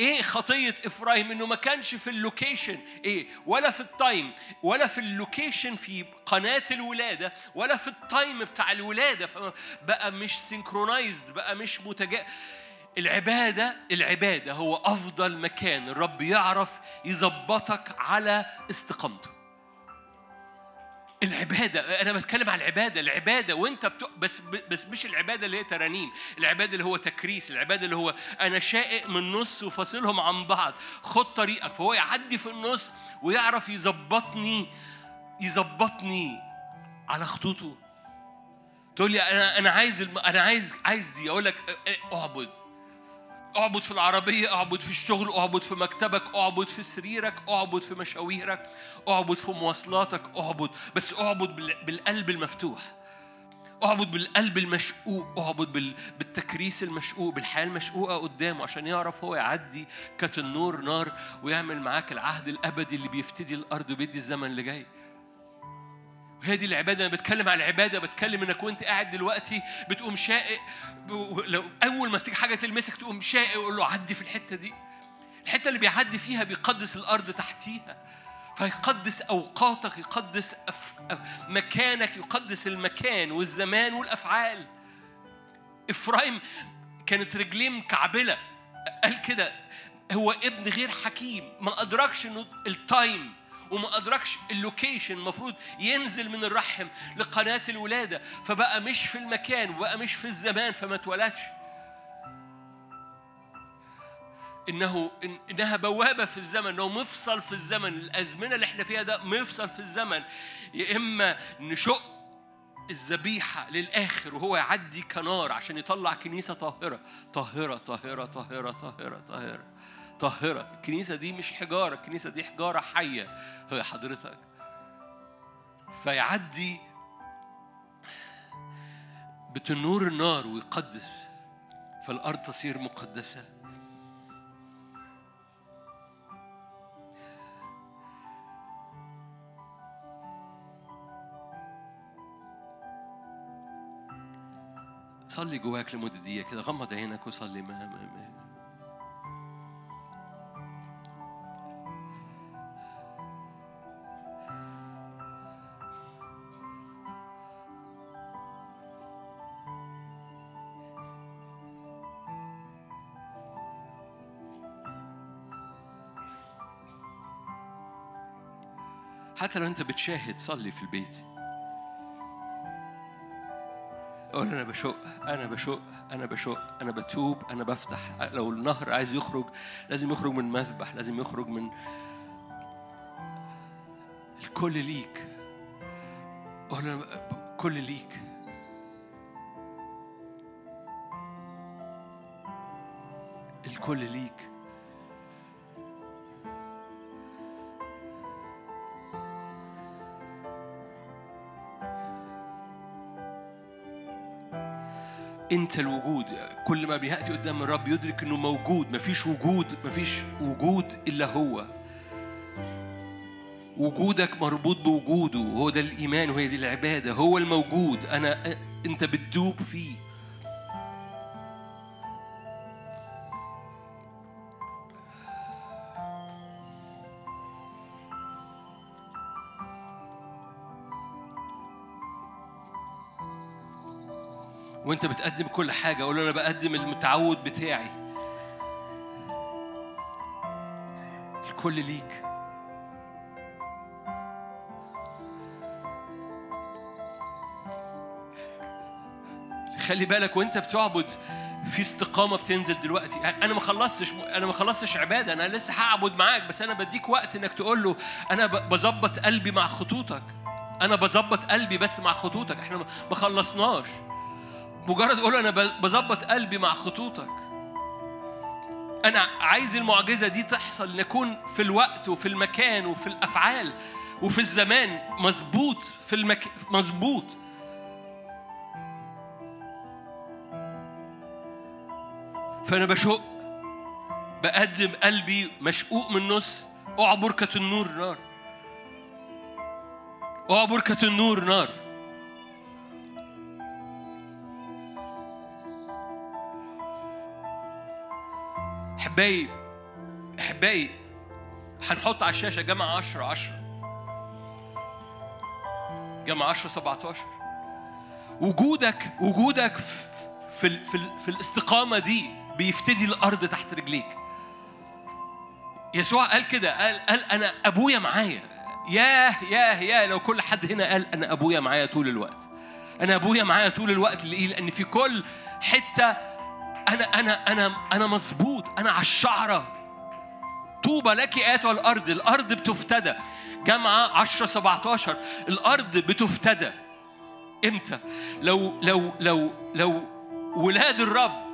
إيه خطية افرايم إنه ما كانش في ال location. إيه؟ ولا في ال time. ولا في ال location في قناة الولادة. ولا في ال time بتاع الولادة. فبقى مش synchronized. بقى مش متجا العبادة العبادة هو أفضل مكان. الرب يعرف يظبطك على استقامته. العبادة أنا بتكلم عن العبادة العبادة وأنت بت... بس بس مش العبادة اللي هي ترانيم العبادة اللي هو تكريس العبادة اللي هو أنا شائق من النص وفاصلهم عن بعض خد طريقك فهو يعدي في النص ويعرف يظبطني يظبطني على خطوطه. تقول لي أنا أنا عايز الم... أنا عايز عايز دي أقول لك أعبد. اعبد في العربية اعبد في الشغل اعبد في مكتبك اعبد في سريرك اعبد في مشاويرك اعبد في مواصلاتك اعبد بس اعبد بالقلب المفتوح. اعبد بالقلب المشقوق اعبد بالتكريس المشقوق بالحياة المشقوقة قدامه عشان يعرف هو يعدي كالنور نار ويعمل معاك العهد الأبدي اللي بيفتدي الأرض وبيدي الزمن اللي جاي. هي دي العبادة أنا بتكلم على العبادة بتكلم إنك وأنت قاعد دلوقتي بتقوم شائق لو أول ما تيجي حاجة تلمسك تقوم شائق وقول له عدي في الحتة دي. الحتة اللي بيعدي فيها بيقدس الأرض تحتيها. فيقدس أوقاتك يقدس أف... مكانك يقدس المكان والزمان والأفعال. إفرايم كانت رجليه مكعبلة قال كده هو ابن غير حكيم ما أدركش إنه ال time وما أدركش ال location المفروض ينزل من الرحم لقناة الولادة فبقى مش في المكان وبقى مش في الزمان فما اتولدش. إنه إنها بوابة في الزمن إنه مفصل في الزمن. الأزمنة اللي إحنا فيها ده مفصل في الزمن. يا إما نشق الذبيحة للآخر وهو يعدي كنار عشان يطلع كنيسة طاهرة طاهرة. طاهرة طاهرة طاهرة طاهرة طاهرة. الكنيسة دي مش حجارة الكنيسة دي حجارة حية. هي حضرتك. فيعدي بتنور النار ويقدس. فالأرض تصير مقدسة. صلي جواك لمدة دقيقة كده. غمض عينك وصلي. ما, ما, ما. حتى لو انت بتشاهد صلي في البيت. قول أنا بشق أنا بشق أنا بشق أنا بتوب أنا بفتح. لو النهر عايز يخرج لازم يخرج من مذبح لازم يخرج من الكل ليك. قول أنا كل ليك. الكل ليك. انت الوجود. كل ما بيأتي قدام الرب يدرك إنه موجود. مفيش وجود مفيش وجود إلا هو. وجودك مربوط بوجوده. هو ده الإيمان وهي دي العبادة. هو الموجود. أنا أنت بتدوب فيه. بتقدم كل حاجة قول له أنا بقدم المتعود بتاعي. الكل ليك. خلي بالك وأنت بتعبد في استقامة بتنزل دلوقتي. أنا ما خلصتش أنا ما خلصتش عبادة أنا لسه هعبد معاك بس أنا بديك وقت إنك تقول له أنا بظبط قلبي مع خطوطك. أنا بظبط قلبي بس مع خطوطك. إحنا ما خلصناش. مجرد أقول أنا بظبط قلبي مع خطوطك. أنا عايز المعجزة دي تحصل نكون في الوقت وفي المكان وفي الأفعال وفي الزمان مظبوط في المكان مظبوط. فأنا بشق بقدم قلبي مشقوق من النص اعبر كتنور نار. اعبر كتنور نار. إحبائي إحبائي هنحط على الشاشة جمع 10 10 جمع 10 17 وجودك وجودك في في, في, في الاستقامة دي بيفتدي الأرض تحت رجليك. يسوع قال كده قال قال أنا أبويا معايا. ياه ياه ياه لو كل حد هنا قال أنا أبويا معايا طول الوقت. أنا أبويا معايا طول الوقت لأن في كل حتة أنا أنا أنا أنا مظبوط أنا على الشعرة. طوبى لك آياتها الأرض الأرض بتفتدى. جامعة 10 17 الأرض بتفتدى. إمتى؟ لو لو لو لو ولاد الرب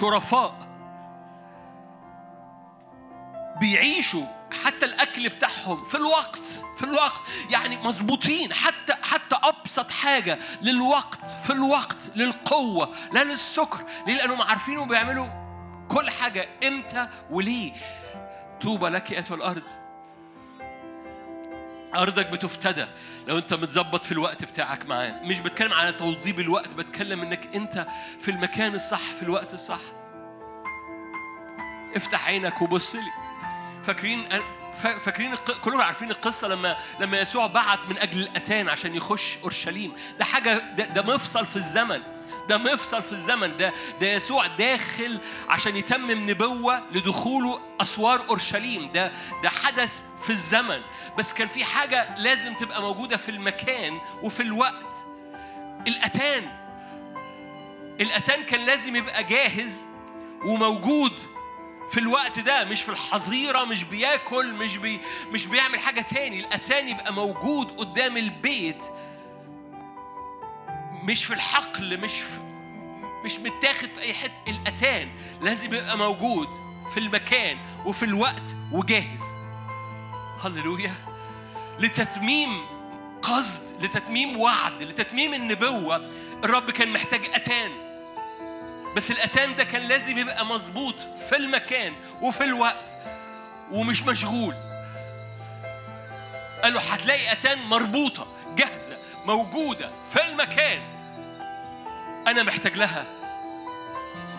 شرفاء بيعيشوا حتى الأكل بتاعهم في الوقت في الوقت. يعني مظبوطين. حتى حتى أبسط حاجة للوقت في الوقت للقوة لا للسكر. ليه؟ لأنهم عارفين بيعملوا كل حاجة إمتى وليه. طوبى لك أيتها الأرض. أرضك بتفتدى. لو أنت متظبط في الوقت بتاعك معاه. مش بتكلم على توضيب الوقت بتكلم إنك أنت في المكان الصح في الوقت الصح. افتح عينك وبص لي. فاكرين فاكرين كلنا عارفين القصة لما لما يسوع بعت من أجل الأتان عشان يخش أورشليم. ده حاجة ده, ده مفصل في الزمن. ده مفصل في الزمن. ده ده يسوع داخل عشان يتمم نبوة لدخوله أسوار أورشليم. ده ده حدث في الزمن. بس كان في حاجة لازم تبقى موجودة في المكان وفي الوقت. الأتان. الأتان كان لازم يبقى جاهز وموجود في الوقت ده مش في الحظيرة مش بياكل مش بي مش بيعمل حاجة تاني. الاتان يبقى موجود قدام البيت. مش في الحقل مش في مش متاخد في أي حتة. الأتان لازم يبقى موجود في المكان وفي الوقت وجاهز. هللويا. لتتميم قصد لتتميم وعد لتتميم النبوة الرب كان محتاج أتان. بس الأتان ده كان لازم يبقى مظبوط في المكان وفي الوقت ومش مشغول. قالوا هتلاقي أتان مربوطة جاهزة موجودة في المكان. أنا محتاج لها.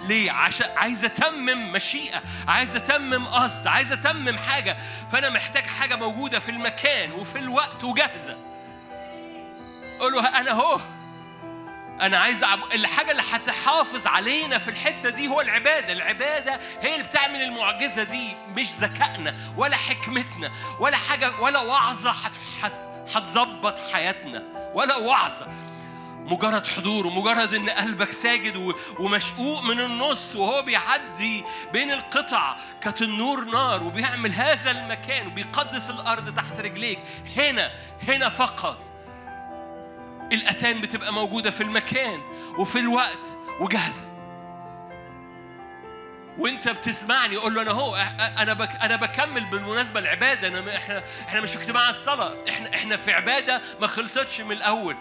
ليه؟ عشان عايز أتمم مشيئة، عايز أتمم قصد، عايز أتمم حاجة، فأنا محتاج حاجة موجودة في المكان وفي الوقت وجاهزة. قول له أنا أهو. أنا عايز أعب... الحاجة اللي هتحافظ علينا في الحتة دي هو العبادة، العبادة هي اللي بتعمل المعجزة دي مش ذكائنا ولا حكمتنا ولا حاجة ولا وعظة هتظبط حت... حياتنا ولا وعظة. مجرد حضور ومجرد إن قلبك ساجد ومشقوق من النص وهو بيعدي بين القطع كتنور نار وبيعمل هذا المكان وبيقدس الأرض تحت رجليك. هنا هنا فقط. الأتان بتبقى موجودة في المكان وفي الوقت وجاهزة. وانت بتسمعني قول له أنا هو أنا بك أنا بكمل بالمناسبة العبادة. أنا إحنا إحنا مش اجتماع الصلاة. إحنا إحنا في عبادة ما خلصتش من الأول.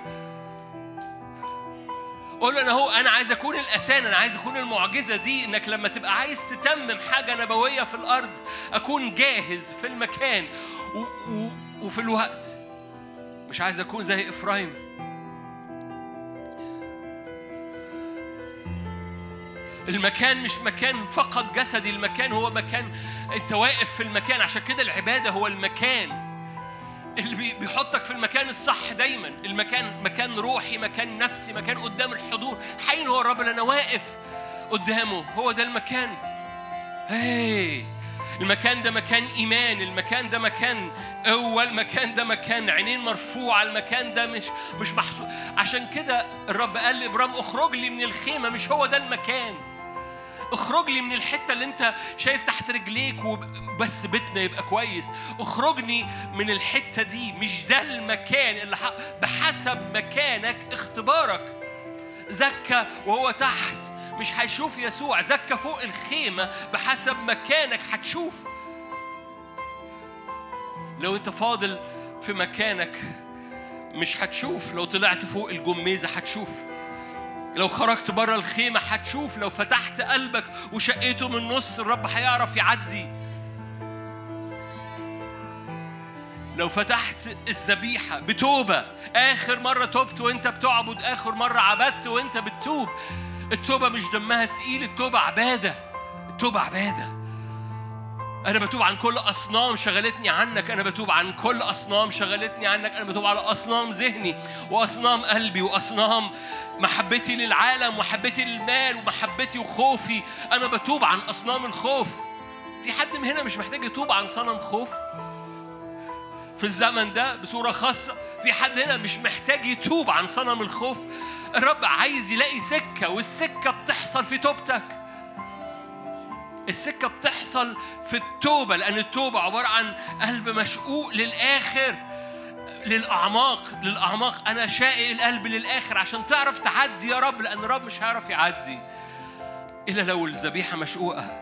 قول له أنا هو أنا عايز أكون الأتان أنا عايز أكون المعجزة دي. إنك لما تبقى عايز تتمم حاجة نبوية في الأرض أكون جاهز في المكان و و وفي الوقت. مش عايز أكون زي إفرايم. المكان مش مكان فقط جسدي المكان هو مكان انت واقف في المكان. عشان كده العبادة هو المكان. اللي بيحطك في المكان الصح دايما. المكان مكان روحي مكان نفسي مكان قدام الحضور. حين هو الرب اللي أنا واقف قدامه. هو ده المكان. هي المكان ده مكان إيمان. المكان ده مكان قوة المكان ده مكان عينين مرفوعة. المكان ده مش مش محسوب عشان كده الرب قال لإبرام اخرج لي من الخيمة. مش هو ده المكان. اخرج لي من الحتة اللي انت شايف تحت رجليك وبس بيتنا يبقى كويس. اخرجني من الحتة دي مش ده المكان اللي بحسب مكانك اختبارك. زكى وهو تحت مش هيشوف يسوع. زكى فوق الخيمة بحسب مكانك هتشوف. لو انت فاضل في مكانك مش هتشوف. لو طلعت فوق الجميزة هتشوف. لو خرجت بره الخيمة هتشوف لو فتحت قلبك وشقيته من النص الرب هيعرف يعدي. لو فتحت الذبيحة بتوبة آخر مرة تبت وأنت بتعبد آخر مرة عبدت وأنت بتتوب التوبة مش دمها تقيل التوبة عبادة التوبة عبادة. أنا بتوب عن كل أصنام شغلتني عنك. أنا بتوب عن كل أصنام شغلتني عنك. أنا بتوب على أصنام ذهني وأصنام قلبي وأصنام محبتي للعالم ومحبتي للمال ومحبتي وخوفي. أنا بتوب عن أصنام الخوف. في حد من هنا مش محتاج يتوب عن صنم خوف؟ في الزمن ده بصورة خاصة في حد هنا مش محتاج يتوب عن صنم الخوف. الرب عايز يلاقي سكة والسكة بتحصل في توبتك. السكة بتحصل في التوبة لأن التوبة عبارة عن قلب مشقوق للآخر للأعماق للأعماق. أنا شائق القلب للآخر عشان تعرف تعدي يا رب لأن الرب مش هيعرف يعدي إلا لو الذبيحة مشقوقة.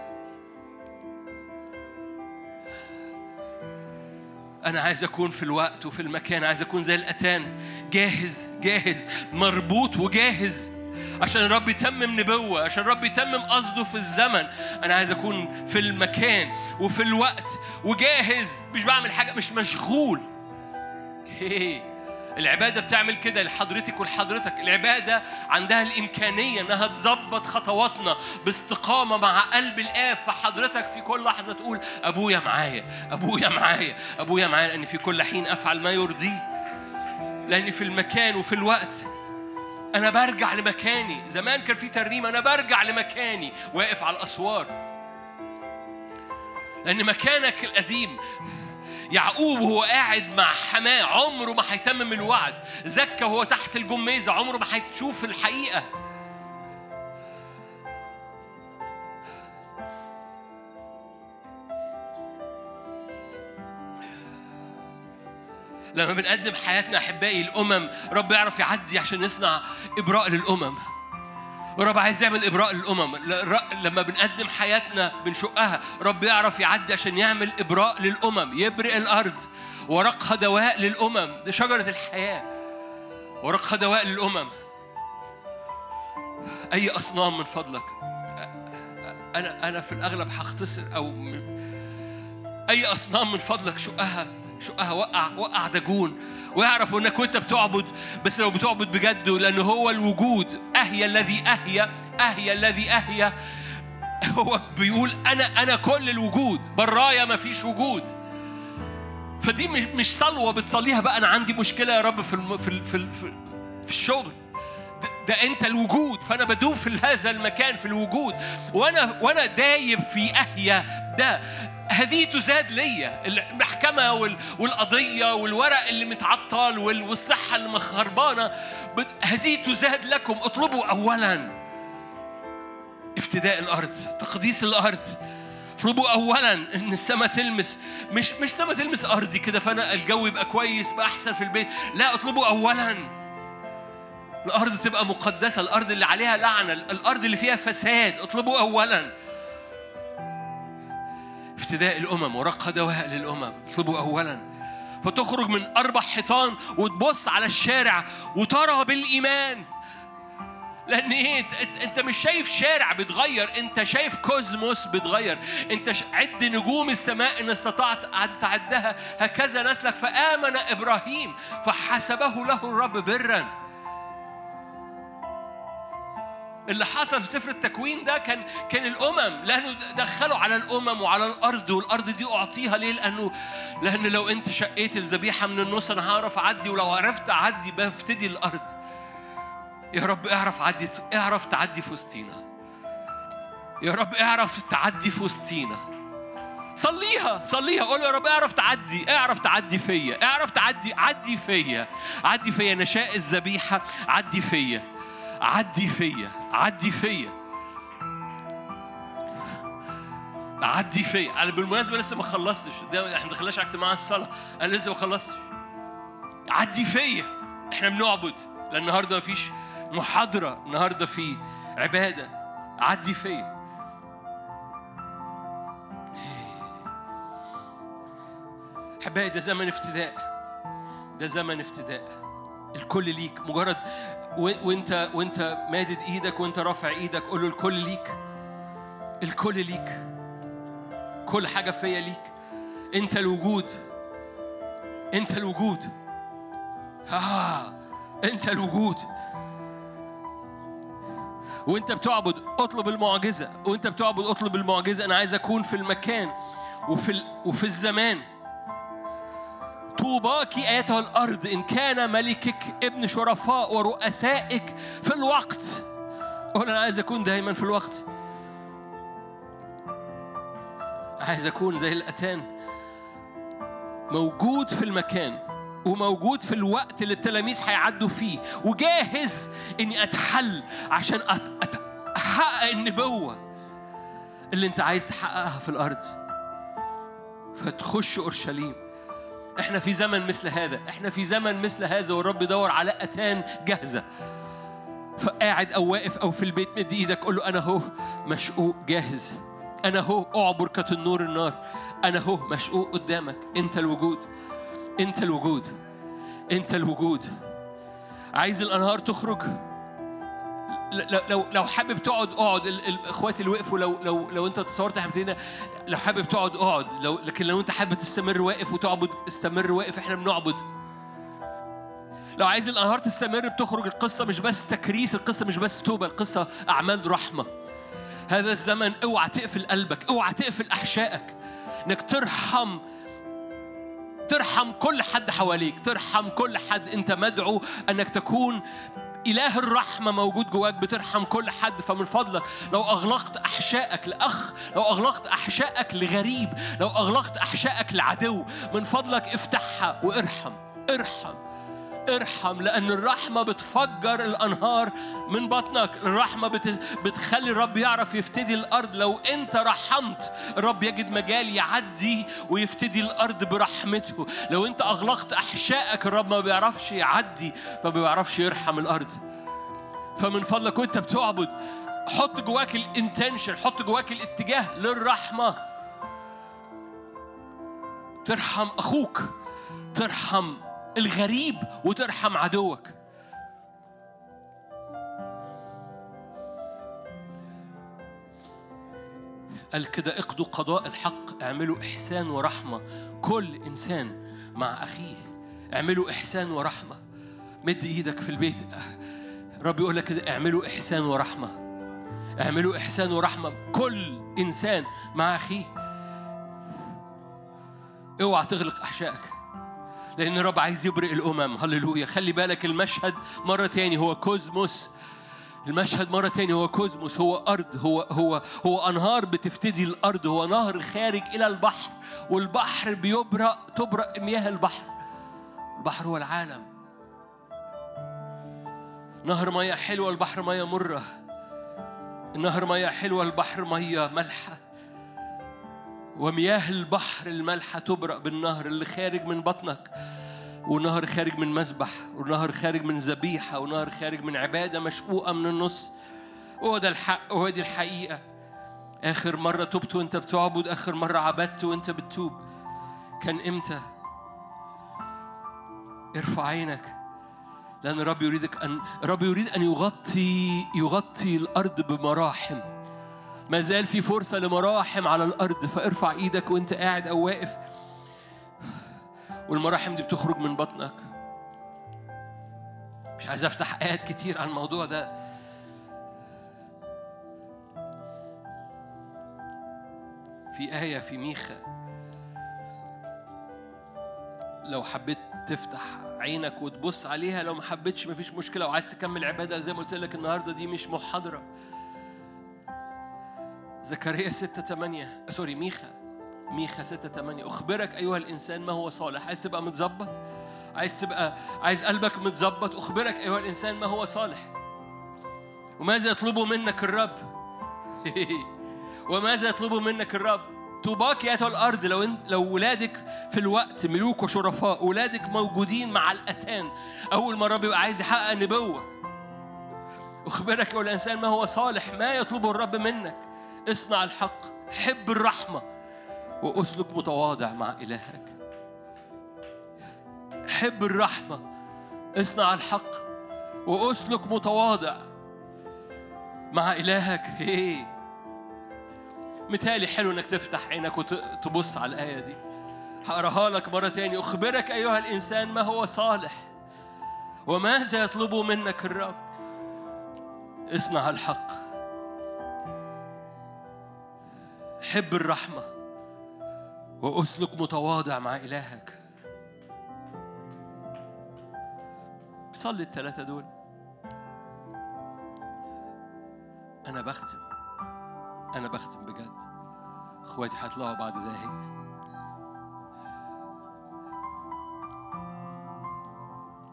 أنا عايز أكون في الوقت وفي المكان عايز أكون زي الأتان جاهز جاهز مربوط وجاهز. عشان الرب يتمم نبوة عشان الرب يتمم قصده في الزمن. أنا عايز أكون في المكان وفي الوقت وجاهز. مش بعمل حاجة مش مشغول. العبادة بتعمل كده لحضرتك ولحضرتك. العبادة عندها الإمكانية إنها تظبط خطواتنا باستقامة مع قلب الآب. فحضرتك في كل لحظة تقول أبويا معايا أبويا معايا أبويا معايا. لأن في كل حين أفعل ما يرضيه. لأن في المكان وفي الوقت. أنا برجع لمكاني. زمان كان في ترنيمة أنا برجع لمكاني. واقف على الأسوار. لأن مكانك القديم يعقوب وهو قاعد مع حماة عمره ما هيتمم الوعد. زكى وهو تحت الجميزة عمره ما هيشوف الحقيقة. لما بنقدم حياتنا أحبائي الأمم رب يعرف يعدي عشان يصنع إبراء للأمم. ورب عايز يعمل إبراء للأمم. لما بنقدم حياتنا بنشقها رب يعرف يعدي عشان يعمل إبراء للأمم يبرئ الأرض ورقها دواء للأمم. دي شجرة الحياة. ورقها دواء للأمم. أي أصنام من فضلك. أنا أنا في الأغلب هختصر أو أي أصنام من فضلك شقها. شقها وقع وقع دجون. ويعرفوا إنك وأنت بتعبد بس لو بتعبد بجد لأنه هو الوجود. اهيا الذي اهيا اهيا الذي اهيا هو بيقول أنا أنا كل الوجود. برايا ما فيش وجود. فدي مش صلوة بتصليها بقى. أنا عندي مشكلة يا رب في الم... في في, في, في الشغل. ده, ده أنت الوجود. فأنا بدوب في هذا المكان في الوجود. وأنا وأنا دايب في اهيا ده. هذه تزاد ليا. المحكمة والقضية والورق اللي متعطل والصحة اللي مخربانة هذه تزاد لكم. اطلبوا أولا افتداء الأرض تقديس الأرض. اطلبوا اولا إن السماء تلمس. مش مش السماء تلمس أرضي كده فأنا الجو يبقى كويس بقى أحسن في البيت. لا اطلبوا اولا الأرض تبقى مقدسة. الأرض اللي عليها لعنة. الأرض اللي فيها فساد. اطلبوا اولا افتداء الأمم ورق دواء للأمم. اطلبوا أولا. فتخرج من أربع حيطان وتبص على الشارع وترى بالإيمان. لأن إيه؟ أنت مش شايف شارع بيتغير أنت شايف كوزموس بيتغير. أنت عد نجوم السماء إن استطعت أن تعدها. هكذا نسلك. فآمن إبراهيم فحسبه له الرب برًا. اللي حصل في سفر التكوين ده كان كان الأمم لأنه دخلوا على الأمم وعلى الأرض والأرض دي أعطيها ليه؟ لأنه لأن لو أنت شقيت الذبيحة من النص أنا هعرف أعدي ولو عرفت أعدي بفتدي الأرض. يا رب اعرف عدي اعرف تعدي في وسطينا. يا رب اعرف تعدي في وسطينا. صليها صليها قول يا رب اعرف تعدي اعرف تعدي فيا اعرف تعدي عدي فيا عدي فيا نشاء الذبيحة عدي فيا عدي فيا عدي فيا. عدي فيا. أنا بالمناسبة لسه ما خلصتش. ده إحنا ما دخلناش على اجتماع الصلاة. أنا لسه ما خلصتش. عدي فيا. إحنا بنعبد. لأن النهارده ما فيش محاضرة. النهارده في عبادة. عدي فيا. احبائي ده زمن افتداء. ده زمن افتداء. الكل ليك. مجرد وانت وانت مادد إيدك وانت رافع إيدك قول له الكل ليك. الكل ليك. كل حاجة فيا ليك. انت الوجود. انت الوجود. آه انت الوجود. وانت بتعبد اطلب المعجزة. وانت بتعبد اطلب المعجزة. أنا عايز أكون في المكان وفي وفي الزمان. طوباك ايتها الأرض إن كان ملكك ابن شرفاء ورؤسائك في الوقت. قول أنا عايز أكون دايما في الوقت. عايز أكون زي الأتان. موجود في المكان وموجود في الوقت اللي التلاميذ هيعدوا فيه. وجاهز إني أتحل عشان أحقق النبوة اللي أنت عايز تحققها في الأرض. فتخش أورشليم. إحنا في زمن مثل هذا إحنا في زمن مثل هذا والرب يدور على أتان جاهزة. فقاعد أو واقف أو في البيت مد إيدك قول له أنا هو مشقوق جاهز. أنا هو أعبر كتنور النار. أنا هو مشقوق قدامك. أنت الوجود. أنت الوجود. أنت الوجود. عايز الأنهار تخرج؟ لو لو حابب تقعد اقعد. الاخوات اللي وقفوا لو لو لو انت تصورت إحنا لو حابب تقعد اقعد. لو لكن لو انت حابب تستمر واقف وتعبد استمر واقف إحنا بنعبد. لو عايز الانهار تستمر بتخرج. القصة مش بس تكريس القصة مش بس توبة القصة أعمال رحمة. هذا الزمن اوعى تقفل قلبك اوعى تقفل أحشائك. إنك ترحم ترحم كل حد حواليك ترحم كل حد انت مدعو أنك تكون إله الرحمة موجود جواك بترحم كل حد فمن فضلك لو أغلقت أحشائك لأخ لو أغلقت أحشائك لغريب لو أغلقت أحشائك لعدو من فضلك افتحها وارحم ارحم. ارحم لأن الرحمة بتفجر الأنهار من بطنك. الرحمة بتخلي الرب يعرف يفتدي الأرض. لو أنت رحمت الرب يجد مجال يعدي ويفتدي الأرض برحمته. لو أنت أغلقت أحشائك الرب ما بيعرفش يعدي فما بيعرفش يرحم الأرض. فمن فضلك وأنت بتعبد حط جواك الإنتنشن حط جواك الاتجاه للرحمة. ترحم أخوك ترحم الغريب وترحم عدوك. قال كده اقضوا قضاء الحق اعملوا إحسان ورحمة. كل إنسان مع أخيه اعملوا إحسان ورحمة. مد إيدك في البيت. رب يقول لك كده اعملوا إحسان ورحمة. اعملوا إحسان ورحمة. كل إنسان مع أخيه. اوعى تغلق أحشائك. لأن الرب عايز يبرئ الأمم. هللويا. خلي بالك المشهد مرة تاني هو كوزموس. المشهد مرة تاني هو كوزموس. هو أرض هو هو هو أنهار بتفتدي الأرض. هو نهر خارج إلى البحر والبحر بيبرأ تبرأ مياه البحر. البحر هو العالم. نهر مياه حلوة البحر مياه مرة. النهر مياه حلوة البحر مياه ملحة. ومياه البحر المالحة تبرأ بالنهر اللي خارج من بطنك ونهر خارج من مسبح ونهر خارج من ذبيحة ونهر خارج من عبادة مشقوقة من النص. هو ده الحق وهو دي الحقيقة. آخر مرة تبت وأنت بتعبد آخر مرة عبدت وأنت بتتوب. كان إمتى؟ ارفع عينك لأن الرب يريدك أن الرب يريد أن يغطي يغطي الأرض بمراحم. ما زال في فرصة لمراحم على الأرض فارفع إيدك وأنت قاعد أو واقف. والمراحم دي بتخرج من بطنك. مش عايز أفتح آيات كتير عن الموضوع ده. في آية في ميخا. لو حبيت تفتح عينك وتبص عليها لو ما حبيتش مفيش مشكلة. وعايز تكمل عبادة زي ما قلت لك النهاردة دي مش محاضرة. زكريا 6 8 سوري ميخا. ميخا 6 8 أخبرك أيها الإنسان ما هو صالح. عايز تبقى متظبط؟ عايز تبقى عايز قلبك متظبط؟ أخبرك أيها الإنسان ما هو صالح. وماذا يطلب منك الرب؟ وماذا يطلب منك الرب؟ طوباك يا الأرض. لو انت لو ولادك في الوقت ملوك وشرفاء ولادك موجودين مع الأتان أول ما الرب يبقى عايز يحقق نبوة أخبرك أيها الإنسان ما هو صالح. ما يطلبه الرب منك؟ اصنع الحق حب الرحمة وأسلك متواضع مع إلهك. حب الرحمة اصنع الحق وأسلك متواضع مع إلهك. هي. متهيألي حلو إنك تفتح عينك وتبص على الآية دي. هقراها لك مرة تاني. أخبرك أيها الإنسان ما هو صالح وماذا يطلب منك الرب؟ اصنع الحق. حب الرحمة وأسلك متواضع مع إلهك. صلي الثلاثة دول. أنا بختم. أنا بختم بجد. إخواتي هيطلعوا بعد دقايق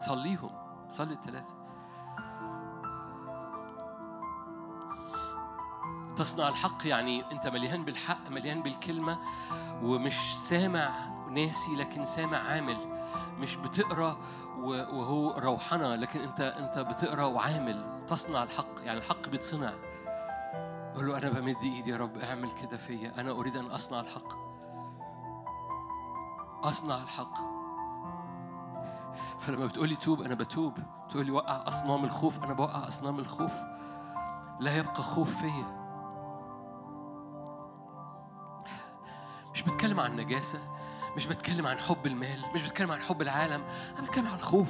صليهم. صلي الثلاثة تصنع الحق يعني أنت مليان بالحق مليان بالكلمة ومش سامع ناسي لكن سامع عامل. مش بتقرأ وهو روحنا لكن أنت أنت بتقرأ وعامل تصنع الحق. يعني الحق بيتصنع. قول له أنا بمد إيدي يا رب أعمل كده فيا. أنا أريد أن أصنع الحق. أصنع الحق. فلما بتقولي توب أنا بتوب. تقولي وقع أصنام الخوف أنا بوقع أصنام الخوف. لا يبقى خوف فيا. مش بتكلم عن نجاسة مش بتكلم عن حب المال مش بتكلم عن حب العالم أنا بتكلم عن الخوف.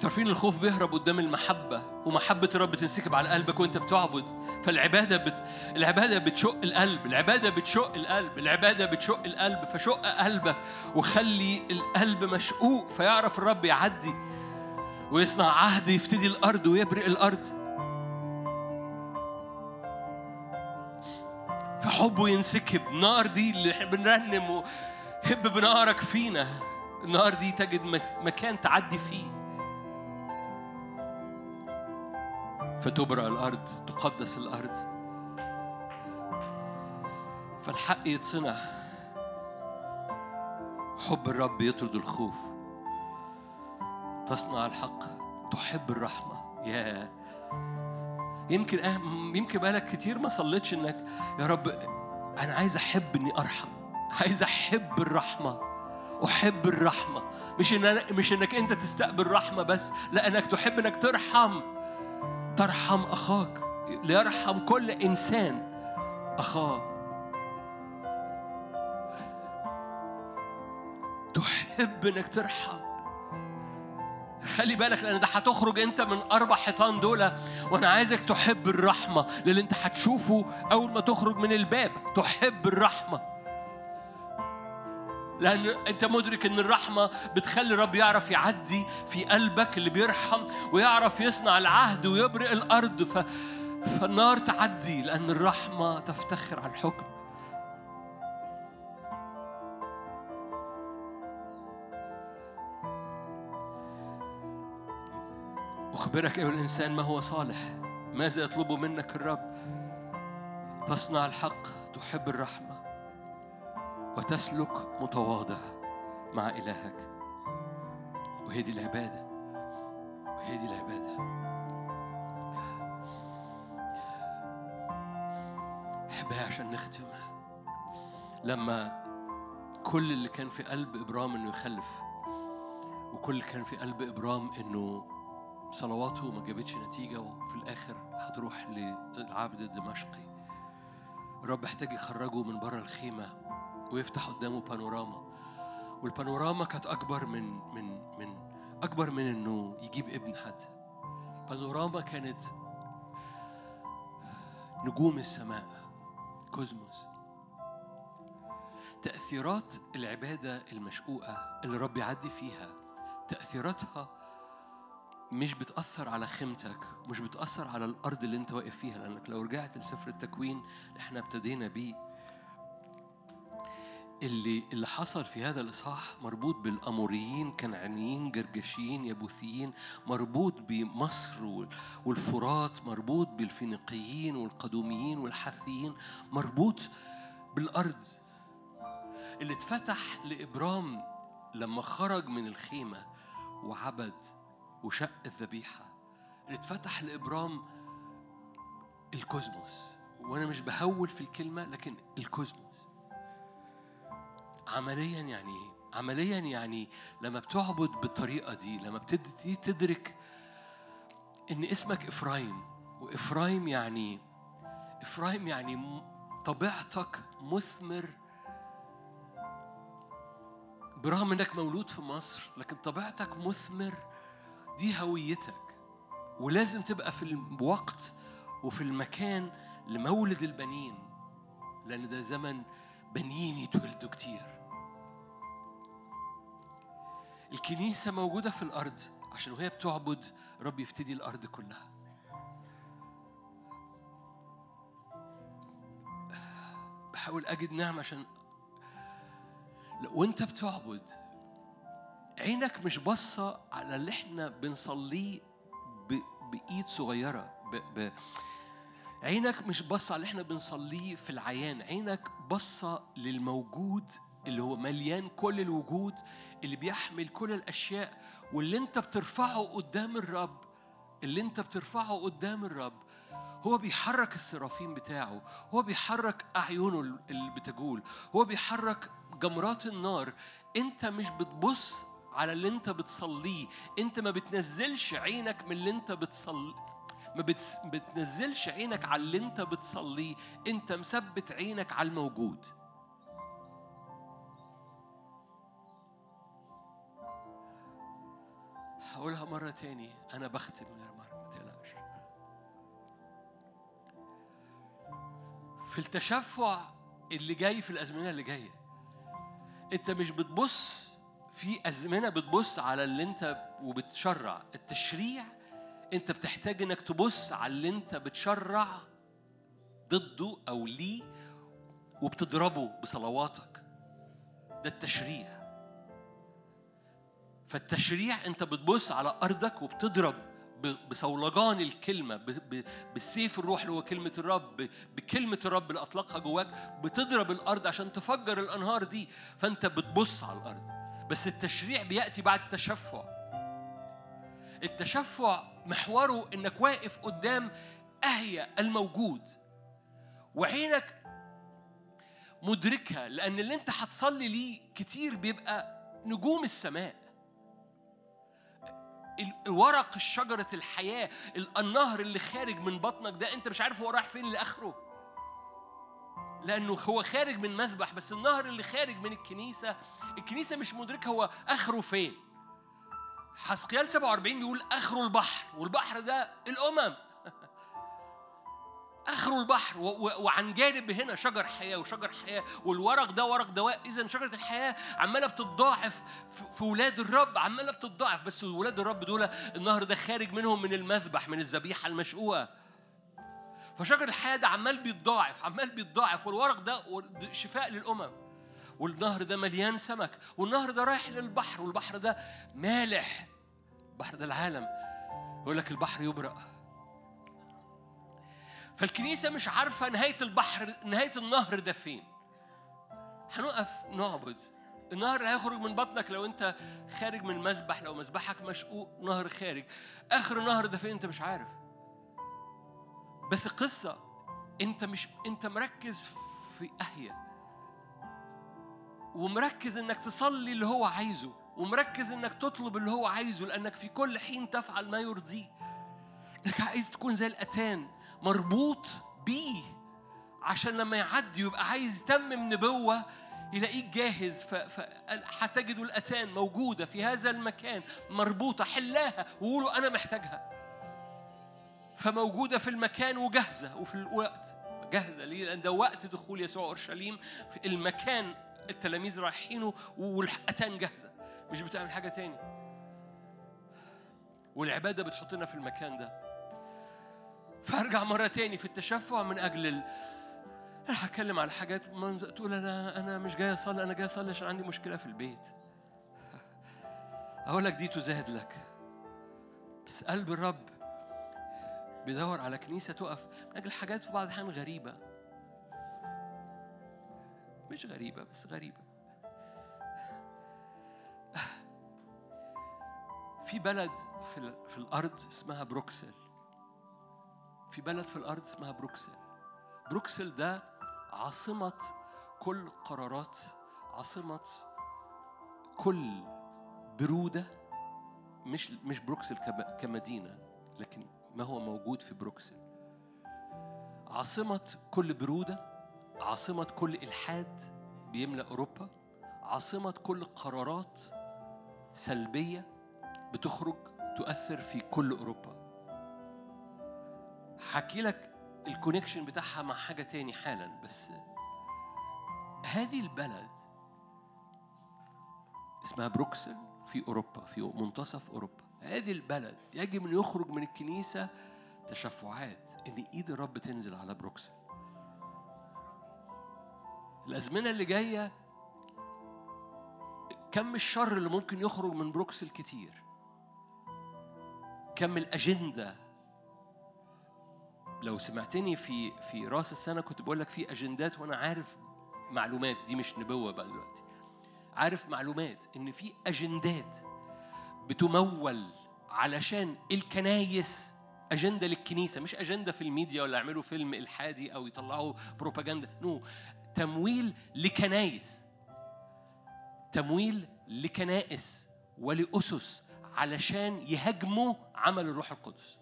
تعرفين الخوف بيهرب قدام المحبة ومحبة الرب تنسكب على قلبك وأنت بتعبد. فالعبادة بت... العبادة بتشق القلب العبادة بتشق القلب العبادة بتشق القلب فشق قلبك وخلي القلب مشقوق فيعرف الرب يعدي ويصنع عهد يفتدي الأرض ويبرئ الأرض. فحبه ينسكب. نار دي اللي بنرنم وهب بنارك فينا. النار دي تجد مكان تعدي فيه. فتبرأ الأرض تقدس الأرض. فالحق يتصنع. حب الرب يطرد الخوف. تصنع الحق. تحب الرحمة. يا يمكن أه يمكن بقالك كتير ما صليتش انك يا رب أنا عايز أحب إني أرحم. عايز أحب الرحمة. أحب الرحمة. مش إن مش إنك أنت تستقبل رحمة بس لا إنك تحب إنك ترحم. ترحم أخاك. ليرحم كل إنسان أخاه تحب إنك ترحم. خلي بالك لأن ده هتخرج أنت من أربع حيطان دول. وأنا عايزك تحب الرحمة للي أنت هتشوفه أول ما تخرج من الباب. تحب الرحمة. لأن أنت مدرك إن الرحمة بتخلي الرب يعرف يعدي في قلبك اللي بيرحم ويعرف يصنع العهد ويبرئ الأرض. ف... فالنار تعدي لأن الرحمة تفتخر على الحكم. أخبرك أيها الإنسان ما هو صالح. ماذا يطلب منك الرب؟ تصنع الحق تحب الرحمة وتسلك متواضع مع إلهك. وهي دي العبادة وهي دي العبادة. أحبها عشان نختم. لما كل اللي كان في قلب إبرام إنه يخلف وكل اللي كان في قلب إبرام إنه صلواته ما جابتش نتيجة وفي الآخر هتروح للعبد الدمشقي الرب احتاج يخرجه من بره الخيمة ويفتح قدامه بانوراما. والبانوراما كانت أكبر من من من أكبر من إنه يجيب ابن حد. بانوراما كانت نجوم السماء كوزموس. تأثيرات العبادة المشقوقة اللي رب يعدي فيها تأثيراتها مش بتأثر على خيمتك مش بتأثر على الأرض اللي أنت واقف فيها لأنك لو رجعت لسفر التكوين اللي إحنا ابتدينا بيه. اللي اللي حصل في هذا الإصحاح مربوط بالأموريين كنعانيين جرجشيين يبوثيين مربوط بمصر والفرات مربوط بالفينيقيين والقدوميين والحثيين مربوط بالأرض. اللي اتفتح لإبرام لما خرج من الخيمة وعبد وشق الذبيحة. اللي اتفتح لابرام ال cosmos. وأنا مش بهول في الكلمة لكن ال cosmos. عمليا يعني إيه؟ عمليا يعني لما بتعبد بالطريقة دي لما بتبتدي تدرك إن اسمك إفرايم. وإفرايم يعني إفرايم يعني طبيعتك مثمر برغم إنك مولود في مصر لكن طبيعتك مثمر دي هويتك. ولازم تبقى في الوقت وفي المكان لمولد البنين لأن ده زمن بنين يتولدوا كتير. الكنيسة موجودة في الأرض عشان وهي بتعبد رب يفتدي الأرض كلها. بحاول أجد نعمة عشان وأنت بتعبد عينك مش باصة على اللي إحنا بنصليه بإيد صغيرة ب... ب... عينك مش باصة على اللي إحنا بنصليه في العيان عينك باصة للموجود اللي هو مليان كل الوجود اللي بيحمل كل الأشياء واللي أنت بترفعه قدام الرب اللي أنت بترفعه قدام الرب هو بيحرك السرافين بتاعه هو بيحرك أعينه اللي بتجول هو بيحرك جمرات النار أنت مش بتبص على اللي أنت بتصليه. أنت ما بتنزلش عينك من اللي أنت بتصلي ما بتنزلش عينك على اللي أنت بتصليه. أنت مثبت عينك على الموجود. هقولها مرة تاني. أنا بختم يا مرة ما تقلقش. في التشفع اللي جاي في الأزمنة اللي جاية أنت مش بتبص في أزمنة بتبص على اللي أنت وبتشرع. التشريع أنت بتحتاج إنك تبص على اللي أنت بتشرع ضده أو ليه وبتضربه بصلواتك. ده التشريع. فالتشريع انت بتبص على أرضك وبتضرب بصولجان الكلمة بالسيف الروح اللي هو كلمة الرب بكلمة الرب اللي أطلقها جواك بتضرب الأرض عشان تفجر الأنهار دي. فأنت بتبص على الأرض. بس التشريع بيأتي بعد التشفع. التشفع محوره إنك واقف قدام أهيا الموجود. وعينك مدركها لأن اللي أنت هتصلي ليه كتير بيبقى نجوم السماء. ورق الشجرة الحياة النهر اللي خارج من بطنك ده أنت مش عارف هو رايح فين لآخره. لأنه هو خارج من مذبح بس النهر اللي خارج من الكنيسة الكنيسة مش مدركة هو آخره فين؟ حسقيال 47 بيقول آخره البحر والبحر ده الأمم. آخره البحر وعن جانب هنا شجر حياة وشجر حياة والورق ده ورق دواء إذا شجرة الحياة عمالة بتتضاعف في ولاد الرب عمالة بتتضاعف بس ولاد الرب دول النهر ده خارج منهم من المذبح من الذبيحة المشقوقة. فشجر الحياة ده عمال بيتضاعف عمال بيتضاعف والورق ده شفاء للأمم. والنهر ده مليان سمك والنهر ده رايح للبحر والبحر ده مالح. البحر ده العالم. يقول لك البحر يبرق. فالكنيسة مش عارفة نهاية البحر نهاية النهر ده فين. هنقف نعبد. النهر اللي هيخرج من بطنك لو انت خارج من مذبح لو مذبحك مشقوق نهر خارج. آخر النهر ده فين انت مش عارف. بس القصة انت مش انت مركز في أهية. ومركز إنك تصلي اللي هو عايزه. ومركز إنك تطلب اللي هو عايزه. لأنك في كل حين تفعل ما يرضيه انك عايز تكون زي الأتان. مربوط بيه. عشان لما يعدي ويبقى عايز يتمم نبوة يلاقيك جاهز. فهتجدوا الأتان موجودة في هذا المكان. مربوطة حلاها. وقولوا أنا محتاجها. فموجودة في المكان وجاهزة وفي الوقت. جاهزة ليه؟ لأن ده وقت دخول يسوع أورشليم. المكان التلاميذ رايحينه والأتان جاهزة. مش بتعمل حاجة تاني. والعبادة بتحطنا في المكان ده. فأرجع مرة تاني في التشفع من أجل ال... أنا هتكلم على حاجات منظر تقول أنا أنا مش جاي أصلي أنا جاي أصلي عشان عندي مشكلة في البيت. أقول لك دي تزاد لك. بس قلب الرب بيدور على كنيسة تقف. من أجل حاجات في بعض الأحيان غريبة. مش غريبة بس غريبة. في بلد في, في الأرض اسمها بروكسل. في بلد في الأرض اسمها بروكسل. بروكسل ده عاصمة كل قرارات عاصمة كل برودة مش مش بروكسل كمدينة لكن ما هو موجود في بروكسل. عاصمة كل برودة عاصمة كل إلحاد بيملأ أوروبا عاصمة كل قرارات سلبية بتخرج تؤثر في كل أوروبا. حكي لك ال connection بتاعها مع حاجة تاني حالا بس هذه البلد اسمها بروكسل في أوروبا في منتصف أوروبا. هذه البلد يجب أن يخرج من الكنيسة تشفعات إن إيد الرب تنزل على بروكسل. الأزمنة اللي جاية كم الشر اللي ممكن يخرج من بروكسل كتير؟ كم الأجندة؟ لو سمعتني في في رأس السنة كنت بقول لك في أجندات وأنا عارف معلومات. دي مش نبوة بقى دلوقتي. عارف معلومات إن في أجندات. بتتمول علشان الكنايس أجندة للكنيسة مش أجندة في الميديا ولا يعملوا فيلم إلحادي أو يطلعوا بروباجندا. no تمويل لكنايس. تمويل لكنائس ولأسس علشان يهاجموا عمل الروح القدس.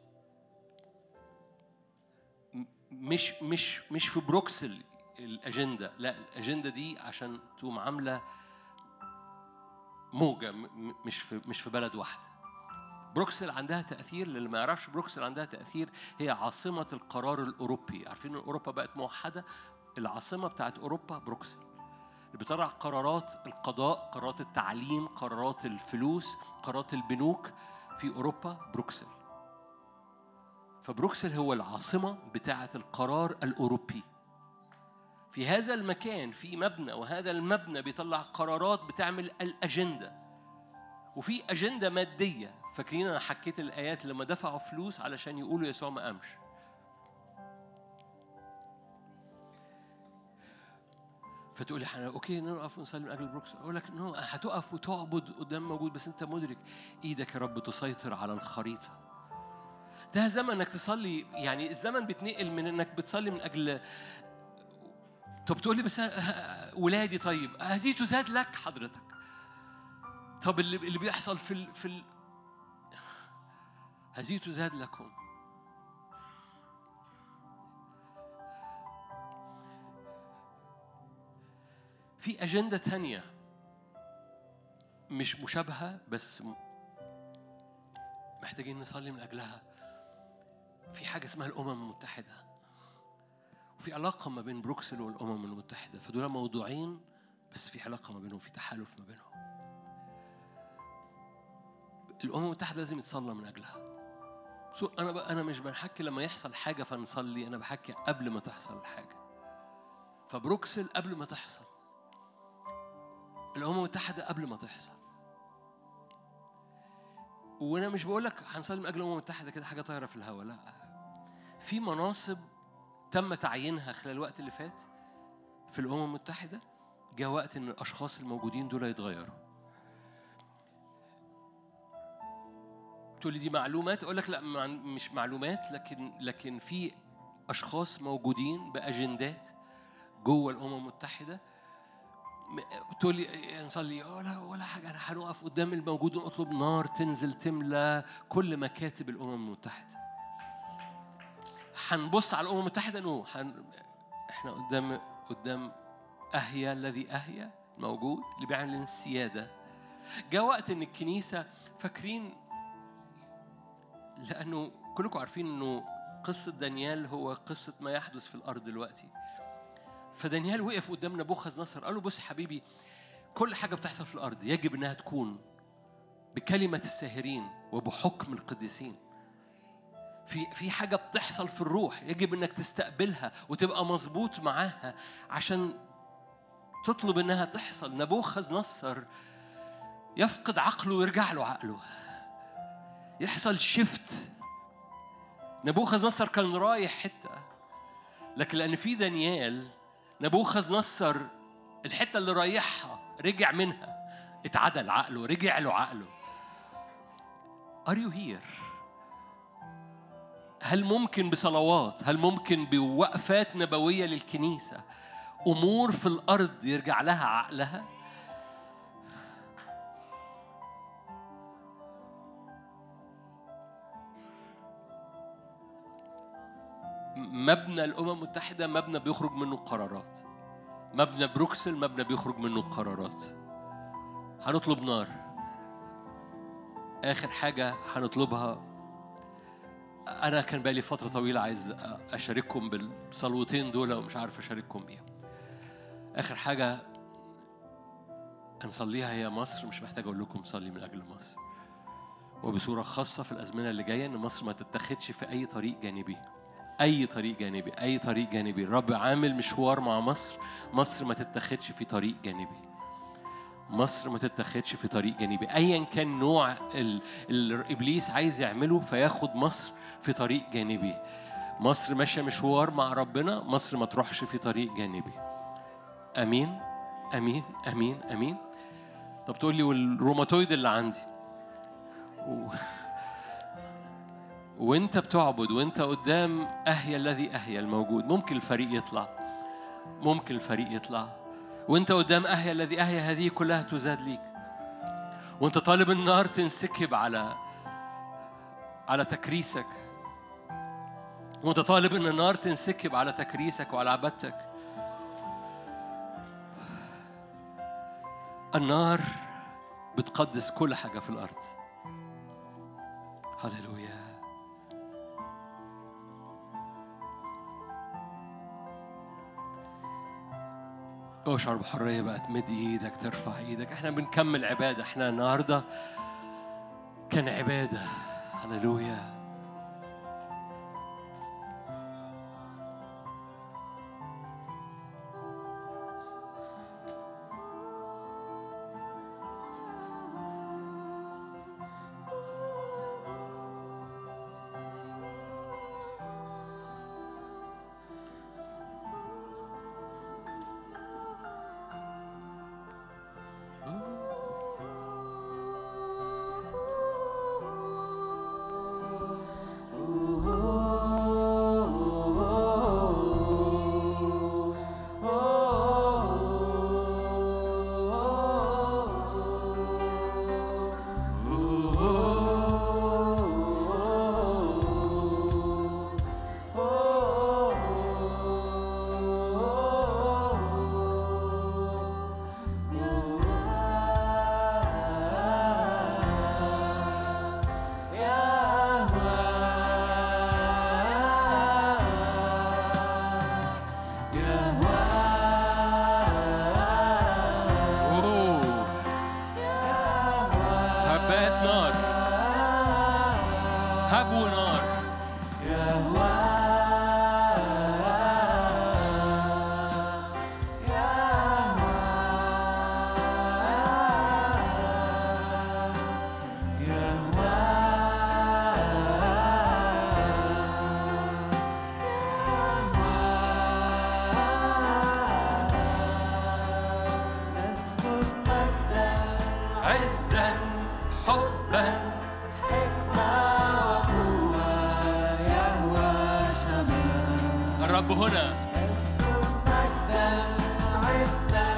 مش مش مش في بروكسل الأجندة لا الأجندة دي عشان تقوم عاملة موجة مش في مش في بلد واحدة. بروكسل عندها تأثير للي ما يعرفش بروكسل عندها تأثير هي عاصمة القرار الأوروبي. عارفين إن أوروبا بقت موحدة؟ العاصمة بتاعت أوروبا بروكسل. اللي بتضع قرارات القضاء قرارات التعليم قرارات الفلوس قرارات البنوك في أوروبا بروكسل. فبروكسل هو العاصمة بتاعة القرار الأوروبي. في هذا المكان في مبنى وهذا المبنى بيطلع قرارات بتعمل الأجندة. وفي أجندة مادية. فاكرين أنا حكيت الآيات لما دفعوا فلوس علشان يقولوا يسوع ما قامش. فتقولي إحنا okay نقف ونصلي من أجل بروكسل أقول لك no هتقف وتعبد قدام موجود بس أنت مدرك إيدك يا رب تسيطر على الخريطة. ده زمن إنك تصلي يعني الزمن بيتنقل من إنك بتصلي من أجل طب تقول لي بس ولادي طيب هذه تزاد لك حضرتك. طب اللي اللي بيحصل في ال في ال هذه تزاد لكم. في أجندة تانية مش مشابهة بس محتاجين نصلي من أجلها. في حاجة اسمها الأمم المتحدة. وفي علاقة ما بين بروكسل والأمم المتحدة. فدول موضوعين بس في علاقة ما بينهم في تحالف ما بينهم. الأمم المتحدة لازم يتصلى من أجلها. so أنا بقى أنا مش بنحكي لما يحصل حاجة فنصلي أنا بحكي قبل ما تحصل الحاجة. فبروكسل قبل ما تحصل. الأمم المتحدة قبل ما تحصل. وأنا مش بقول لك هنصلي من أجل الأمم المتحدة كده حاجة طايرة في الهواء لا. في مناصب تم تعيينها خلال الوقت اللي فات في الأمم المتحدة؟ جاء وقت إن الأشخاص الموجودين دول يتغيروا. تقول لي دي معلومات؟ أقول لك لا مش معلومات لكن لكن في أشخاص موجودين بأجندات جوه الأمم المتحدة. تقول لي نصلي ولا ولا حاجة أنا هنقف قدام الموجود ونطلب نار تنزل تملى كل مكاتب الأمم المتحدة. هنبص على الأمم المتحدة نو حن... إحنا قدام قدام أهيا الذي أهيا موجود اللي بيعمل السياده جاء وقت إن الكنيسة فاكرين لأنه كلكم عارفين إنه قصة دانيال هو قصة ما يحدث في الأرض دلوقتي. فدانيال وقف قدام نبوخذ نصر قال له بص حبيبي كل حاجة بتحصل في الأرض يجب إنها تكون بكلمة الساهرين وبحكم القديسين. في في حاجة بتحصل في الروح يجب إنك تستقبلها وتبقى مظبوط معاها عشان تطلب إنها تحصل. نبوخذ نصر يفقد عقله ويرجع له عقله. يحصل شيفت نبوخذ نصر كان رايح حتة لكن لأن في دانيال نبوخذ نصر الحتة اللي رايحها رجع منها اتعدل عقله رجع له عقله. Are you here؟ هل ممكن بصلوات؟ هل ممكن بوقفات نبوية للكنيسة؟ أمور في الأرض يرجع لها عقلها؟ مبنى الأمم المتحدة مبنى بيخرج منه قرارات. مبنى بروكسل مبنى بيخرج منه قرارات. هنطلب نار. آخر حاجة هنطلبها أنا كان بقالي فترة طويلة عايز أشارككم بالصلوتين دول ومش عارف أشارككم بيهم. آخر حاجة هنصليها هي مصر مش محتاج أقول لكم صلي من أجل مصر. وبصورة خاصة في الأزمنة اللي جاية إن مصر ما تتخذش في أي طريق جانبي. أي طريق جانبي أي طريق جانبي. الرب عامل مشوار مع مصر مصر ما تتخذش في طريق جانبي. مصر ما تتخذش في طريق جانبي. أيا كان نوع اللي إبليس عايز يعمله فياخد مصر في طريق جانبي. مصر ماشية مشوار مع ربنا مصر ما تروحش في طريق جانبي. أمين أمين أمين أمين. طب تقول لي والروماتويد اللي عندي؟ و... وانت بتعبد وانت قدام أهيه الذي أهيه الموجود. ممكن الفريق يطلع. ممكن الفريق يطلع. وانت قدام أهيه الذي أهيه هذه كلها تزاد ليك. وانت طالب النار تنسكب على على تكريسك. وانت طالب إن النار تنسكب على تكريسك وعلى عبادتك. النار بتقدس كل حاجة في الأرض. هللويا. اشعر بحرية بقى تمد إيدك ترفع إيدك. إحنا بنكمل عبادة. إحنا النهاردة كان عبادة. هللويا. الرب هنا أوه.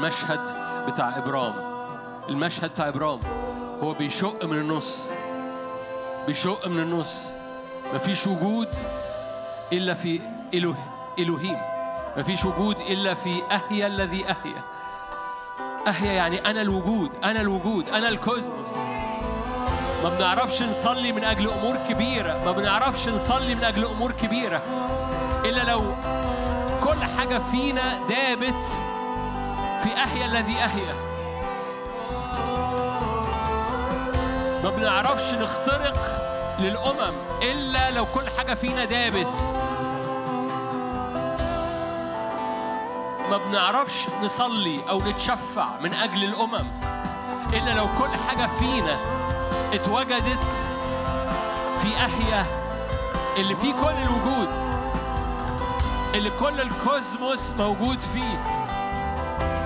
المشهد بتاع إبرام. المشهد بتاع إبرام. هو بيشق من النص. بيشق من النص. مفيش وجود إلا في إله الوهيم مفيش وجود إلا في اهيا الذي اهيا اهيا يعني أنا الوجود أنا الوجود أنا الكوزموس. ما بنعرفش نصلي من أجل أمور كبيرة. ما بنعرفش نصلي من أجل أمور كبيرة. إلا لو كل حاجة فينا دابت في أحيا الذي أحيا. ما بنعرفش نخترق للأمم إلا لو كل حاجة فينا دابت. ما بنعرفش نصلي أو نتشفع من أجل الأمم إلا لو كل حاجة فينا اتوجدت في أحيا اللي فيه كل الوجود اللي كل الكوزموس موجود فيه.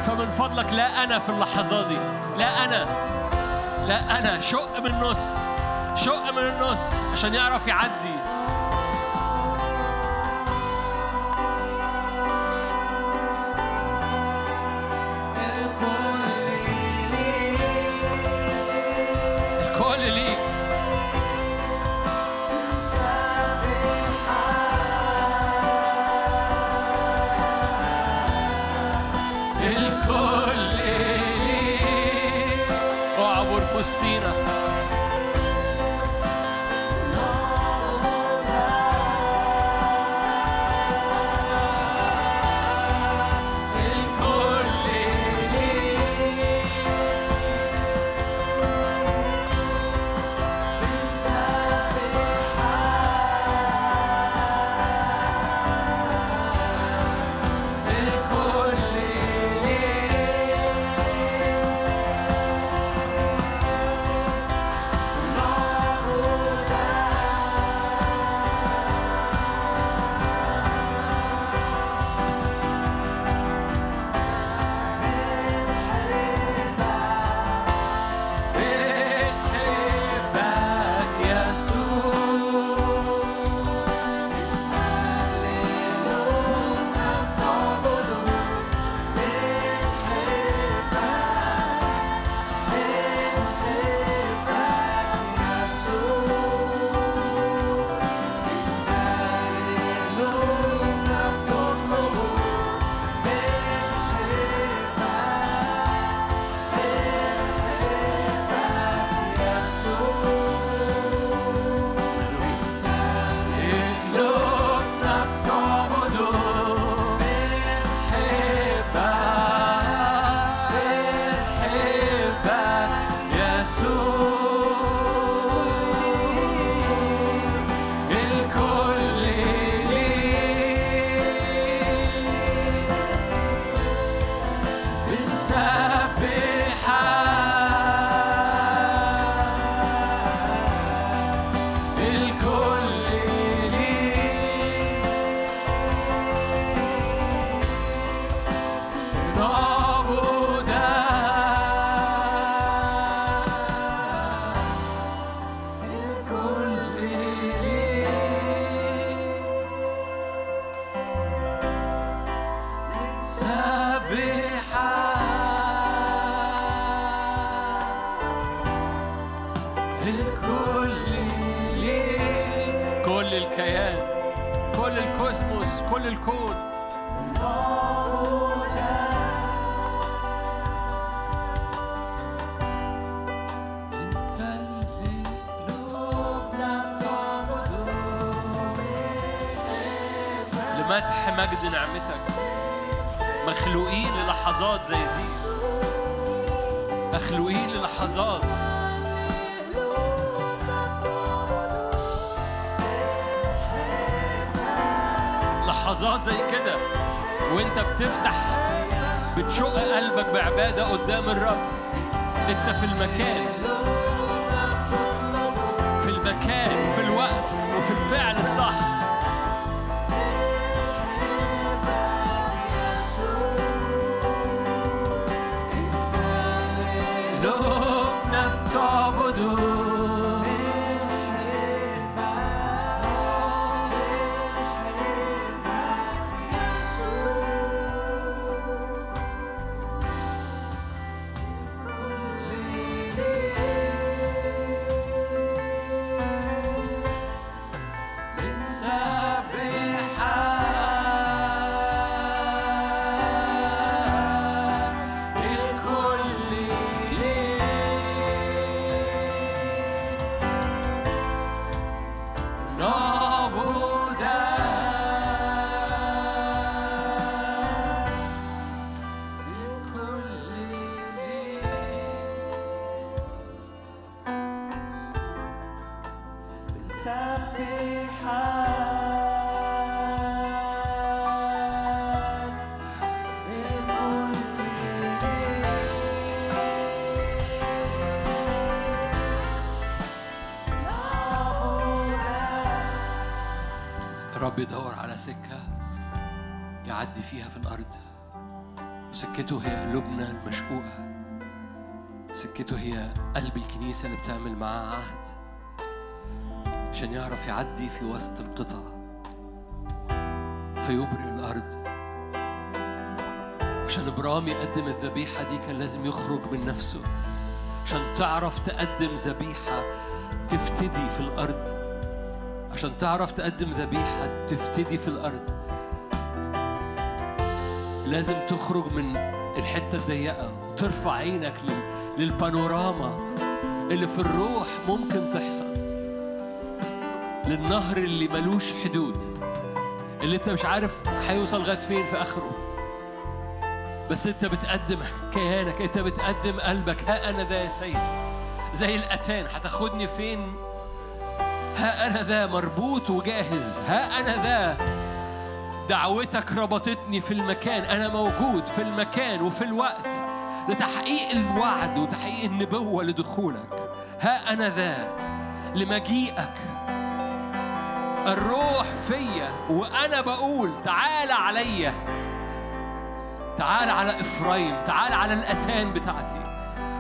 فمن فضلك لا أنا في اللحظات دي لا أنا لا أنا شق من النص شق من النص عشان يعرف يعدي. فيها في الأرض. سكته هي قلوبنا المشقوقة. سكته هي قلب الكنيسة اللي بتعمل معاه عهد. عشان يعرف يعدي في وسط القطع. فيبرئ الأرض. عشان إبرام يقدم الذبيحة دي كان لازم يخرج من نفسه. عشان تعرف تقدم ذبيحة تفتدي في الأرض. عشان تعرف تقدم ذبيحة تفتدي في الأرض. لازم تخرج من الحتة الضيقة وترفع عينك لل- للبانوراما اللي في الروح ممكن تحصل. للنهر اللي ملوش حدود اللي انت مش عارف هيوصل لغاية فين في آخره. بس انت بتقدم كيانك انت بتقدم قلبك. ها أنا ذا يا سيد زي الأتان هتاخدني فين؟ ها أنا ذا مربوط وجاهز. ها أنا ذا دعوتك ربطتني في المكان. أنا موجود في المكان وفي الوقت لتحقيق الوعد وتحقيق النبوة لدخولك. ها أنا ذا لمجيئك. الروح فيا وأنا بقول تعال عليا تعال على افرايم تعال على الأتان بتاعتي.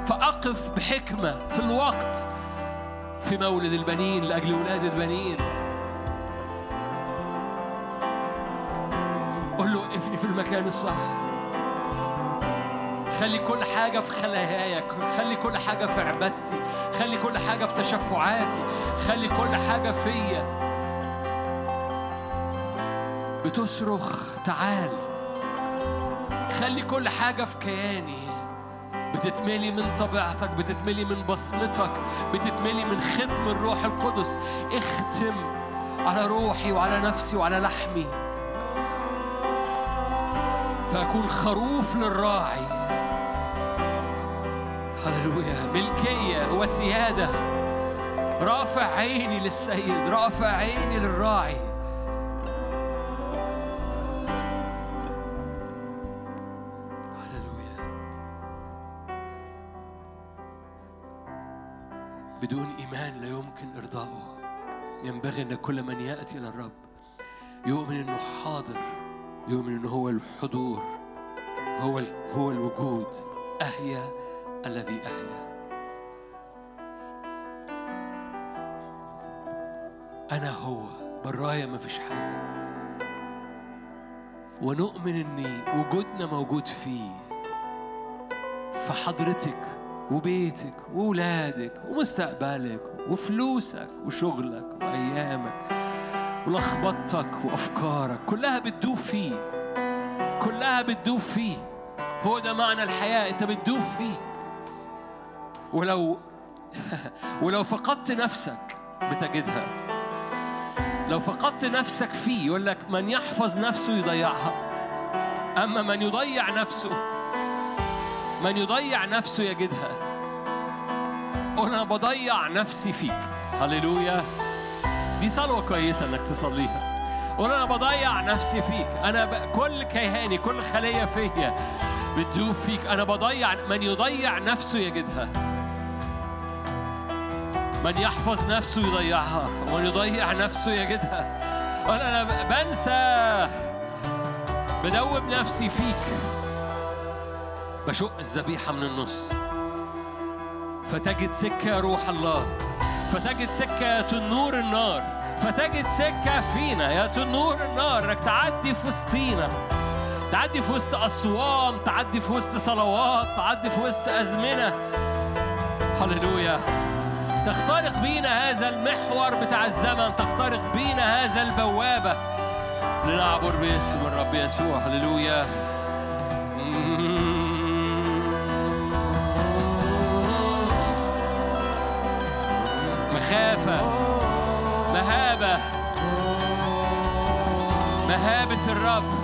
فأقف بحكمة في الوقت في مولد البنين لأجل ولاد البنين. المكان الصح. خلي كل حاجة في خلاياك خلي كل حاجة في عبادتي خلي كل حاجة في تشفعاتي خلي كل حاجة فيا. بتصرخ تعال. خلي كل حاجة في كياني. بتتملي من طبيعتك بتتملي من بصمتك بتتملي من ختم الروح القدس. اختم على روحي وعلى نفسي وعلى لحمي. فأكون خروف للراعي. هللويا. ملكية وسيادة. رافع عيني للسيد رافع عيني للراعي. هللويا. بدون إيمان لا يمكن إرضائه ينبغي أن كل من يأتي إلى الرب يؤمن أنه حاضر. يؤمن أنه هو الحضور هو هو الوجود. أحيا الذي أحيا أنا هو برايا ما فيش حاجة. ونؤمن أن وجودنا موجود فيه. فحضرتك وبيتك وولادك ومستقبلك وفلوسك وشغلك وأيامك. ولخبطتك وأفكارك كلها بتدوب فيه كلها بتدوب فيه. هو ده معنى الحياة أنت بتدوب فيه. ولو ولو فقدت نفسك بتجدها. لو فقدت نفسك فيه يقول لك من يحفظ نفسه يضيعها. أما من يضيع نفسه من يضيع نفسه يجدها. أنا بضيع نفسي فيك. هللويا. دي صلوة كويسة إنك تصليها. قول أنا بضيع نفسي فيك. أنا ب... كل كيهاني كل خلية فيا بتدوب فيك. أنا بضيع من يضيع نفسه يجدها من يحفظ نفسه يضيعها. ومن يضيع نفسه يجدها قول أنا بنسى. بدوب نفسي فيك. بشق الذبيحة من النص. فتجد سكة يا روح الله. فتجد سكة تنور النار فتجد سكة فينا. يا تنور النار انك تعدي في وسطينا تعدي في وسط أصوام تعدي في وسط صلوات تعدي في وسط أزمنة. هللويا. تخترق بينا هذا المحور بتاع الزمن تخترق بينا هذا البوابة. لنعبر باسم الرب يسوع. هللويا. مخافة مهابة مهابة الرب.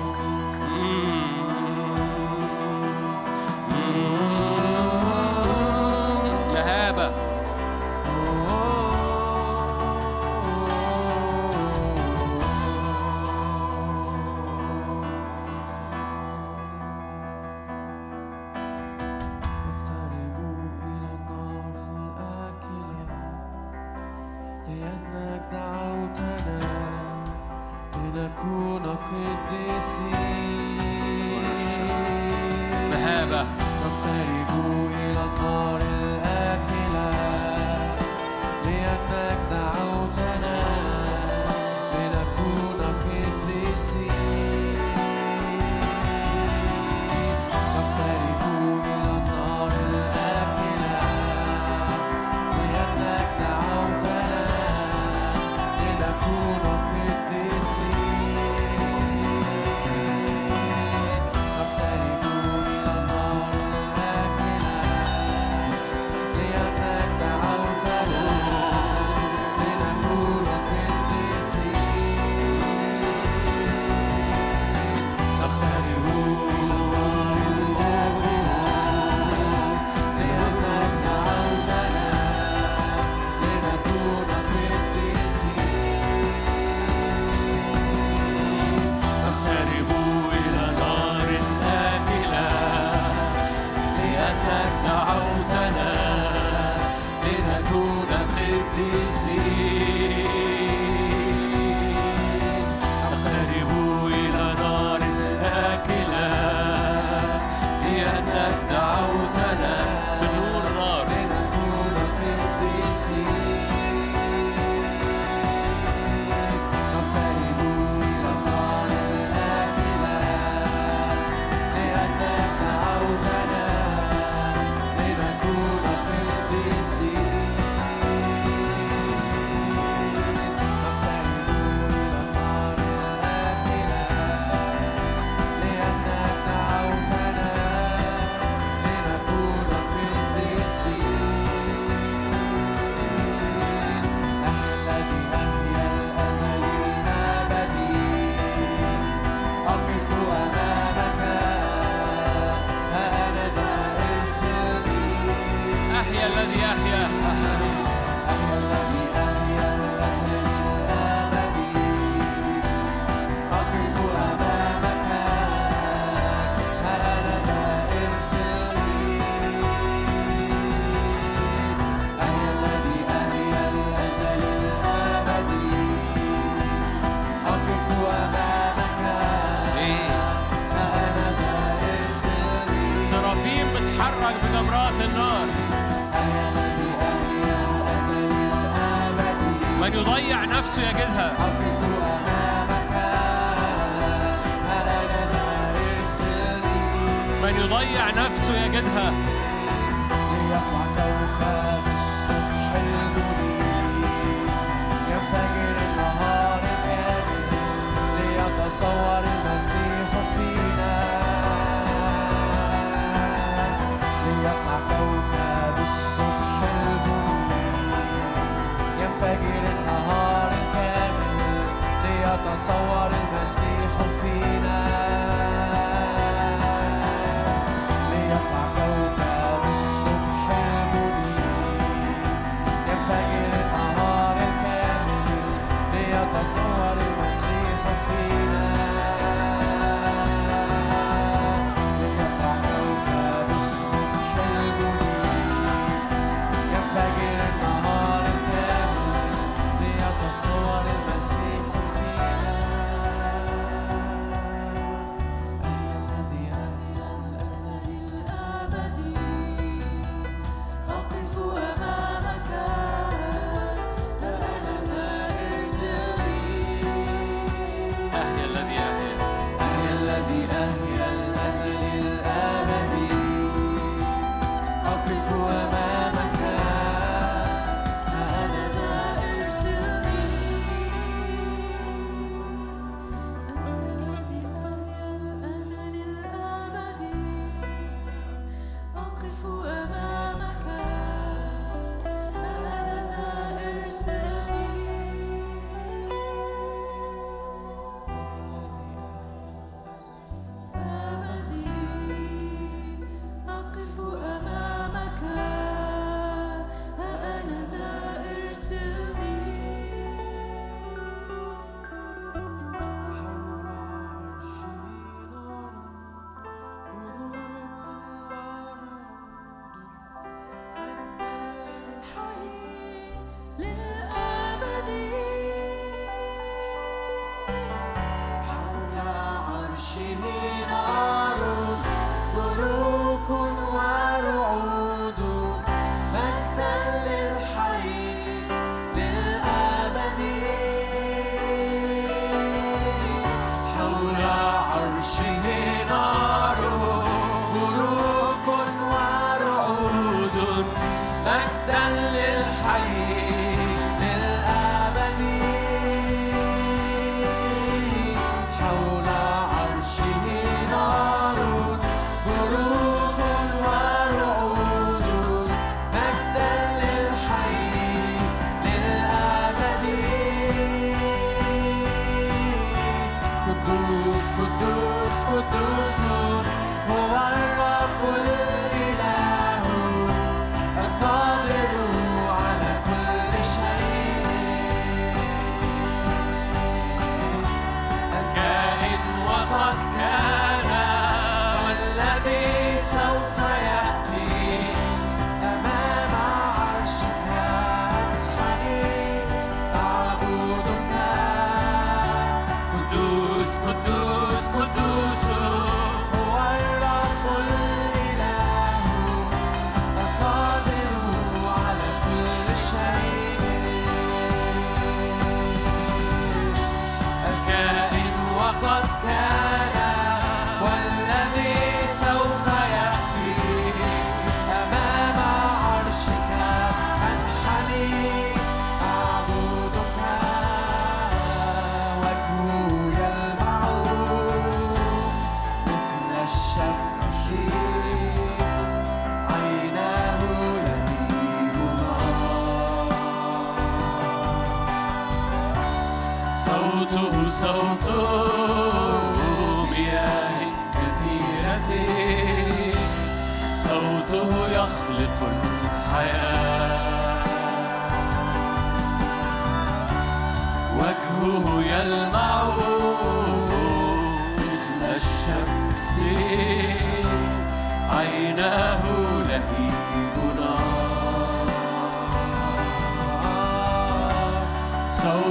أحيا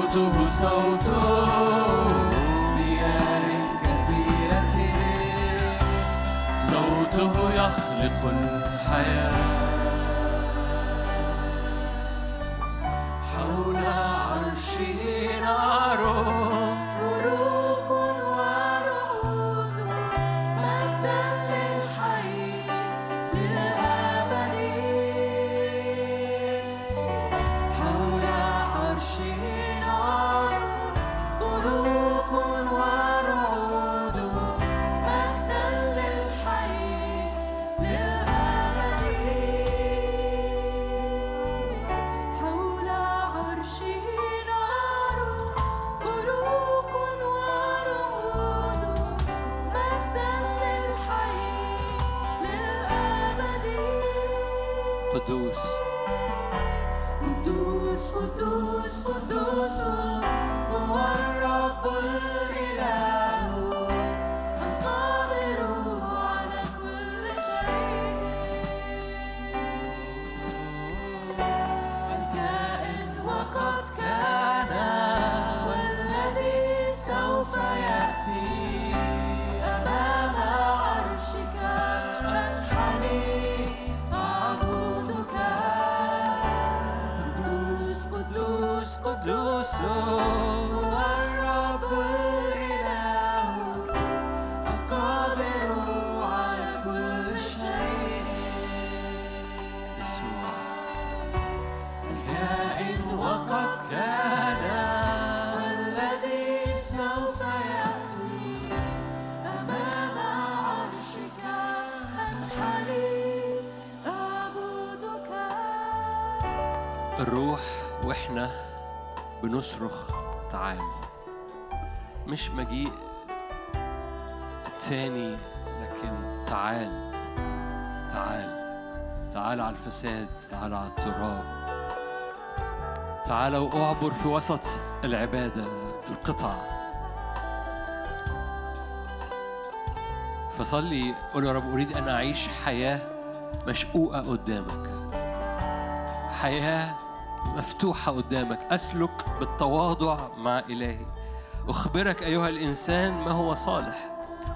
صوته صوت تعال على التراب. تعال وأعبر في وسط العبادة القطع. فصلي قول يا رب أريد أن أعيش حياة مشقوقة قدامك. حياة مفتوحة قدامك. أسلك بالتواضع مع إلهي. أخبرك أيها الإنسان ما هو صالح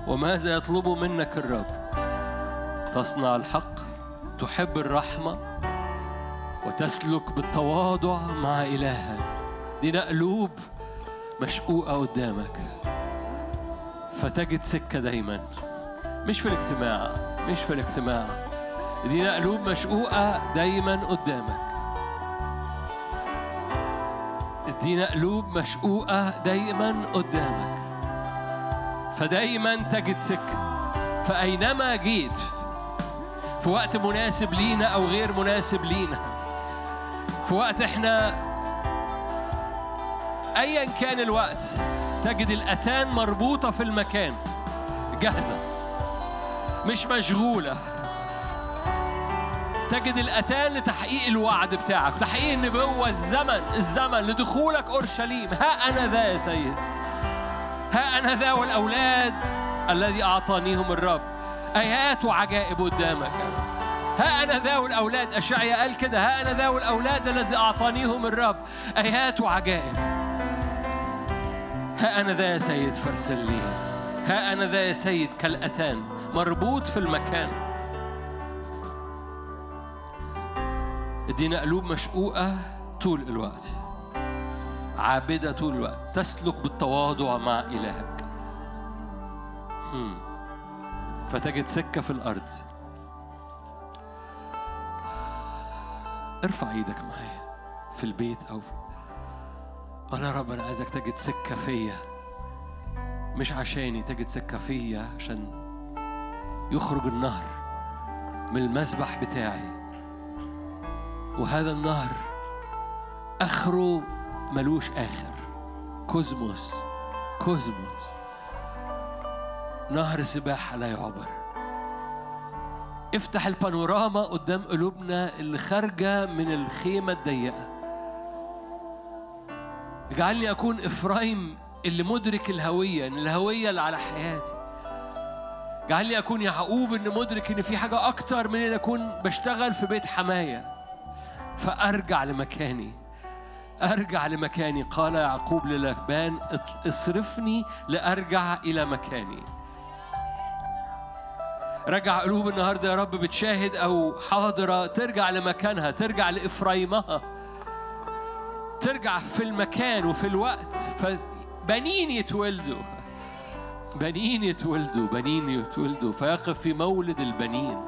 وماذا يطلب منك الرب. تصنع الحق تحب الرحمة وتسلك بالتواضع مع إلهك. دي قلوب مشقوقة قدامك. فتجد سكة دايما. مش في الاجتماع مش في الاجتماع. دي قلوب مشقوقة دايما قدامك. ادينا قلوب مشقوقة دايما قدامك. فدايما تجد سكة. فأينما جيت في وقت مناسب لينا أو غير مناسب لينا. في وقت إحنا أيا كان الوقت تجد الأتان مربوطة في المكان. جاهزة. مش مشغولة. تجد الأتان لتحقيق الوعد بتاعك. تحقيق النبوة الزمن الزمن لدخولك أورشليم. ها أنا ذا يا سيد. ها أنا ذا والأولاد الذي أعطانيهم الرب. آيات وعجائب قدامك. ها أنا ذا والأولاد أشعيا قال كده ها أنا ذا والأولاد الذي أعطانيهم الرب. آيات وعجائب. ها أنا ذا يا سيد فارسل لي ها أنا ذا يا سيد كالأتان مربوط في المكان. إدينا قلوب مشقوقة طول الوقت. عابدة طول الوقت. تسلك بالتواضع مع إلهك. هم. فتجد سكة في الأرض. ارفع إيدك معايا في البيت أو في يا رب أنا عايزك تجد سكة فيا. مش عشاني تجد سكة فيا عشان يخرج النهر من المسبح بتاعي. وهذا النهر آخره ملوش آخر. cosmos cosmos. نهر سباحة لا يعبر. افتح البانوراما قدام قلوبنا اللي خارجة من الخيمة الضيقة. اجعلني أكون إفرايم اللي مدرك الهوية إن الهوية اللي على حياتي. اجعلني أكون يعقوب إن مدرك إن في حاجة أكتر من إن أكون بشتغل في بيت حماية. فأرجع لمكاني. أرجع لمكاني قال يعقوب للبان اصرفني لأرجع إلى مكاني. رجع قلوب النهارده يا رب بتشاهد أو حاضرة ترجع لمكانها ترجع لافرايمها ترجع في المكان وفي الوقت. فبنين يتولدوا؟ بنين يتولدوا بنين يتولدوا. فيقف في مولد البنين.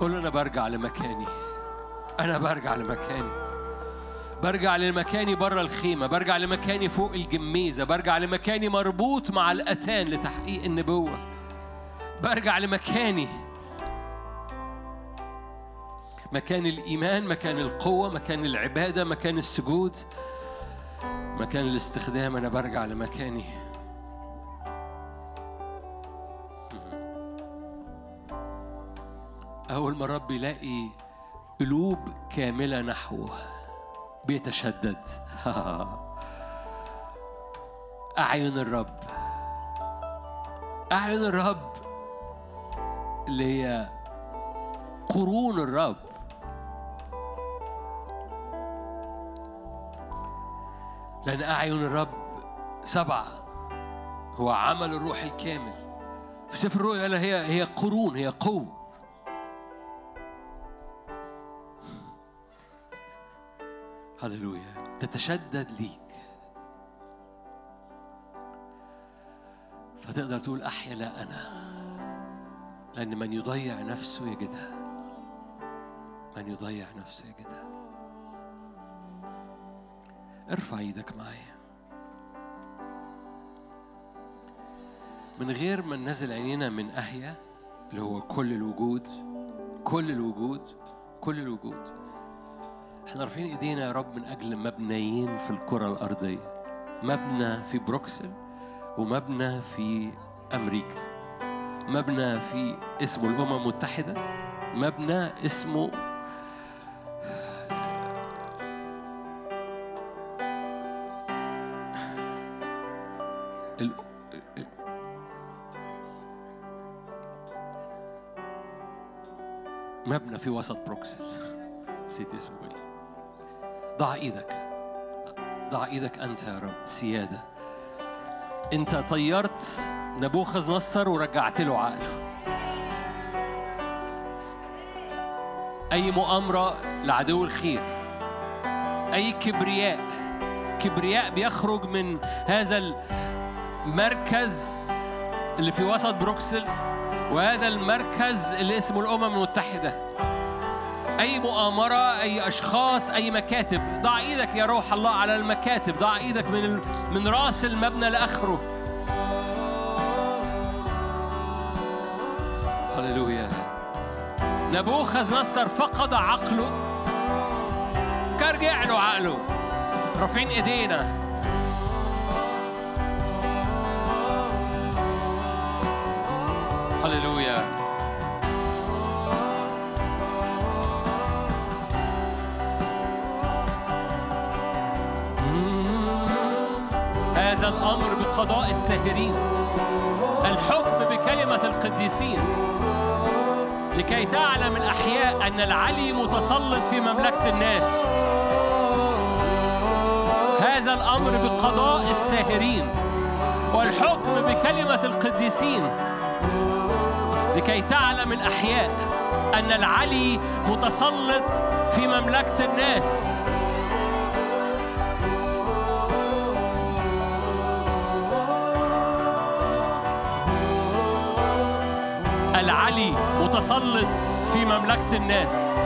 قول أنا برجع لمكاني. أنا برجع لمكاني. برجع لمكاني بره الخيمة برجع لمكاني فوق الجميزة برجع لمكاني مربوط مع الأتان لتحقيق النبوة. برجع لمكاني. مكان الإيمان مكان القوة مكان العبادة مكان السجود مكان الاستخدام. أنا برجع لمكاني. أول ما الرب يلاقي قلوب كاملة نحوه. بيتشدد. أعين الرب. أعين الرب اللي هي قرون الرب. لأن أعين الرب سبعة. هو عمل الروح الكامل. في سفر الرؤيا هي هي قرون هي قوة. هللويا. تتشدد ليك. فتقدر تقول أحيا لا أنا. لأن من يضيع نفسه يجدها. من يضيع نفسه يجدها. ارفع إيدك معايا. من غير ما ننزل عينينا من أهيا اللي هو كل الوجود كل الوجود كل الوجود. إحنا رافعين ايدينا يا رب من أجل مبنيين في الكرة الارضية. مبنى في بروكسل ومبنى في أمريكا. مبنى في اسمه الامم المتحدة. مبنى اسمه ال... مبنى في وسط بروكسل. نسيت اسمه. إيه ضع إيدك. ضع إيدك أنت يا رب سيادة. أنت طيرت نبوخذ نصر ورجعت له عقله أي مؤامرة لعدو الخير. أي كبرياء. كبرياء بيخرج من هذا المركز اللي في وسط بروكسل وهذا المركز اللي اسمه الأمم المتحدة. أي مؤامرة أي أشخاص أي مكاتب. ضع إيدك يا روح الله على المكاتب. ضع إيدك من ال... من رأس المبنى لآخره. هللويا. نبوخذ نصر فقد عقله. كرجع له عقله. رافعين إيدينا. القديسين لكي تعلم الأحياء أن العلي متسلط في مملكة الناس. هذا الأمر بقضاء الساهرين والحكم بكلمة القديسين. لكي تعلم الأحياء أن العلي متسلط في مملكة الناس. متسلط في مملكة الناس.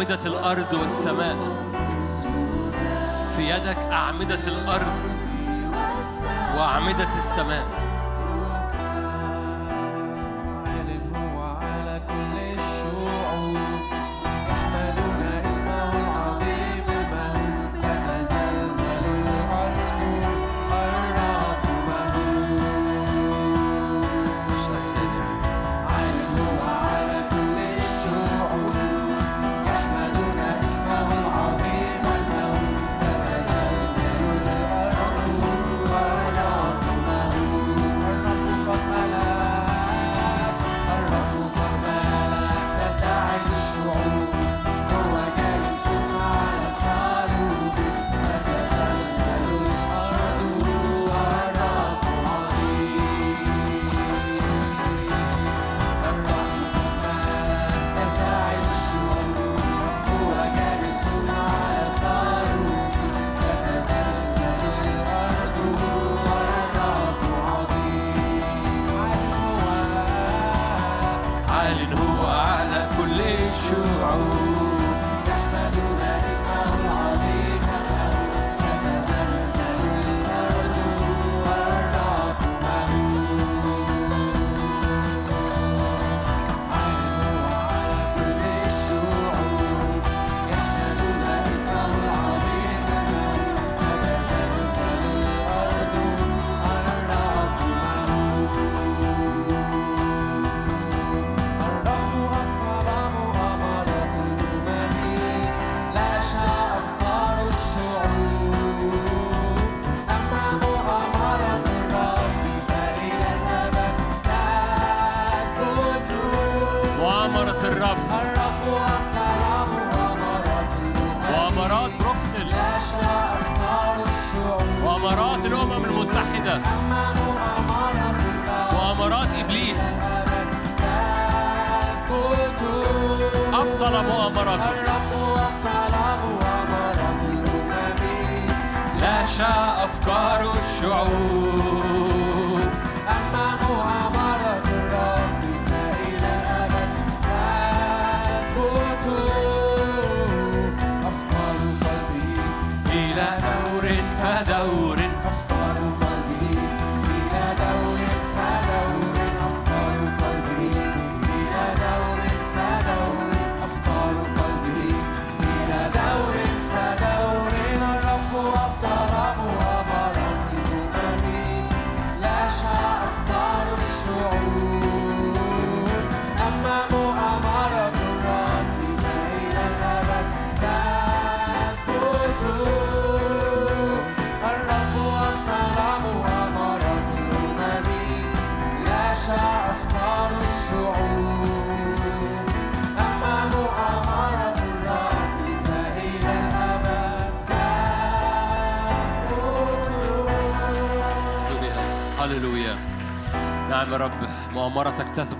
أعمدة الأرض والسماء. في يدك أعمدة الأرض وأعمدة السماء.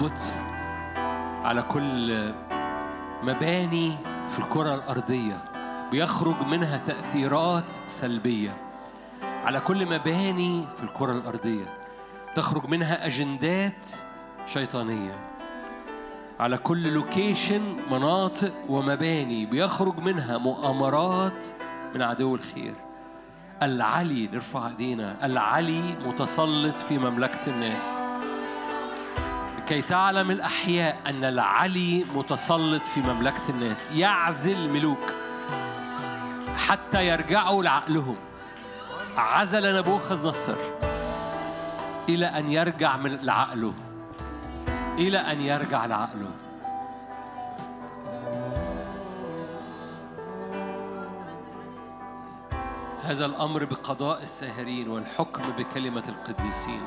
تهبط على كل مباني في الكرة الأرضية بيخرج منها تأثيرات سلبية. على كل مباني في الكرة الأرضية تخرج منها أجندات شيطانية. على كل لوكيشن مناطق ومباني بيخرج منها مؤامرات من عدو الخير. العلي نرفع ايدينا العلي متسلط في مملكة الناس. لكي تعلم الأحياء أن العلي متسلط في مملكة الناس. يعزل ملوك حتى يرجعوا لعقلهم. عزل نبوخذ نصر إلى أن يرجع من لعقله. إلى أن يرجع لعقله. هذا الأمر بقضاء الساهرين والحكم بكلمة القديسين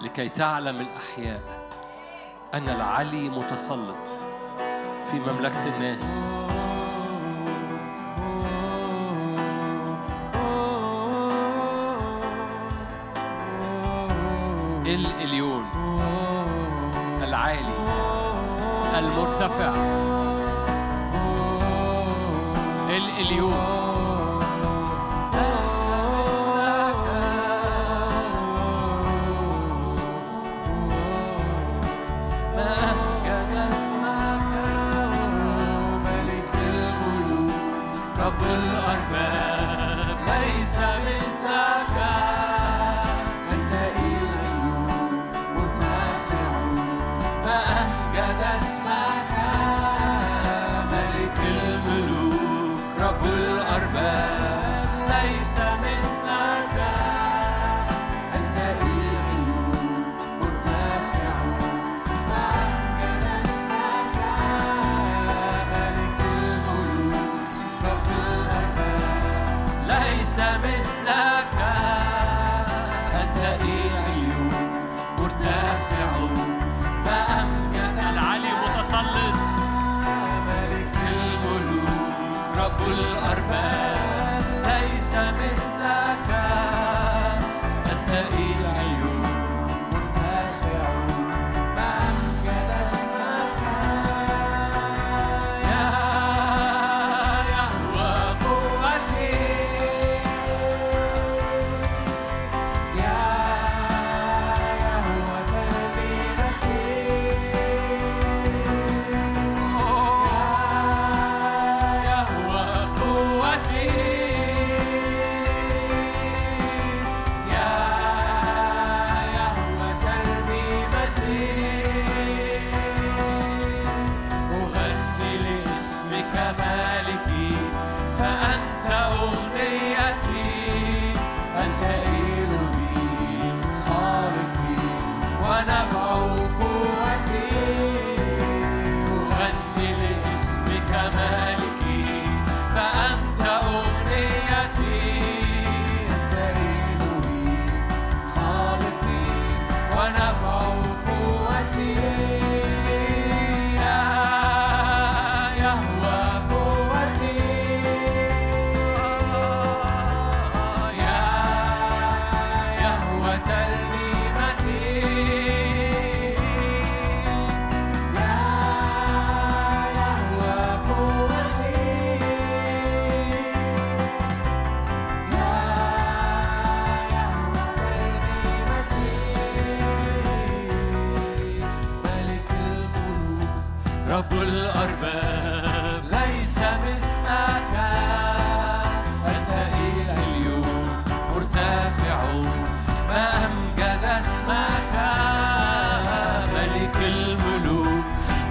لكي تعلم الأحياء. أن العلي متسلط في مملكة الناس. الإليون العالي المرتفع. الإليون.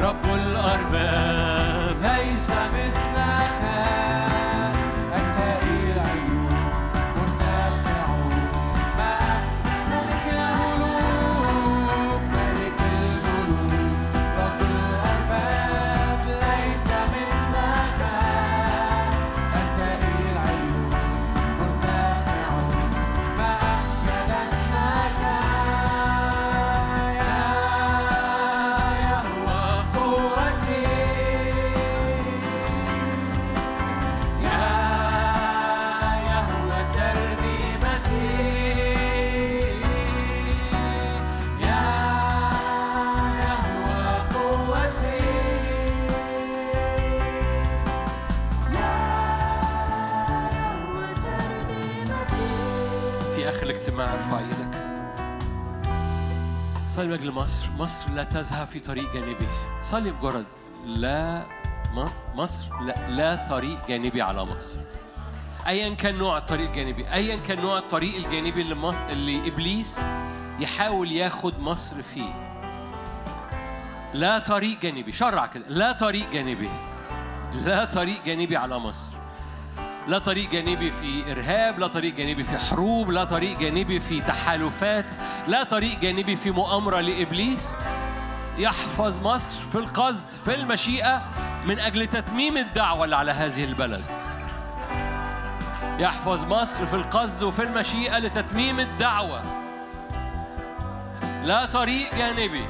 رب أجل مصر مصر لا تذهب في طريق جانبي صلي بجرد لا مصر لا, لا طريق جانبي على مصر. ايا كان نوع الطريق الجانبي. ايا كان نوع الطريق الجانبي اللي, مص... اللي إبليس يحاول ياخد مصر فيه. لا طريق جانبي. شرع كده. لا طريق جانبي. لا طريق جانبي على مصر. لا طريق جانبي في إرهاب لا طريق جانبي في حروب لا طريق جانبي في تحالفات لا طريق جانبي في مؤامرة لإبليس. يحفظ مصر في القصد في المشيئة من أجل تتميم الدعوة اللي على هذه البلد. يحفظ مصر في القصد وفي المشيئة لتتميم الدعوة. لا طريق جانبي.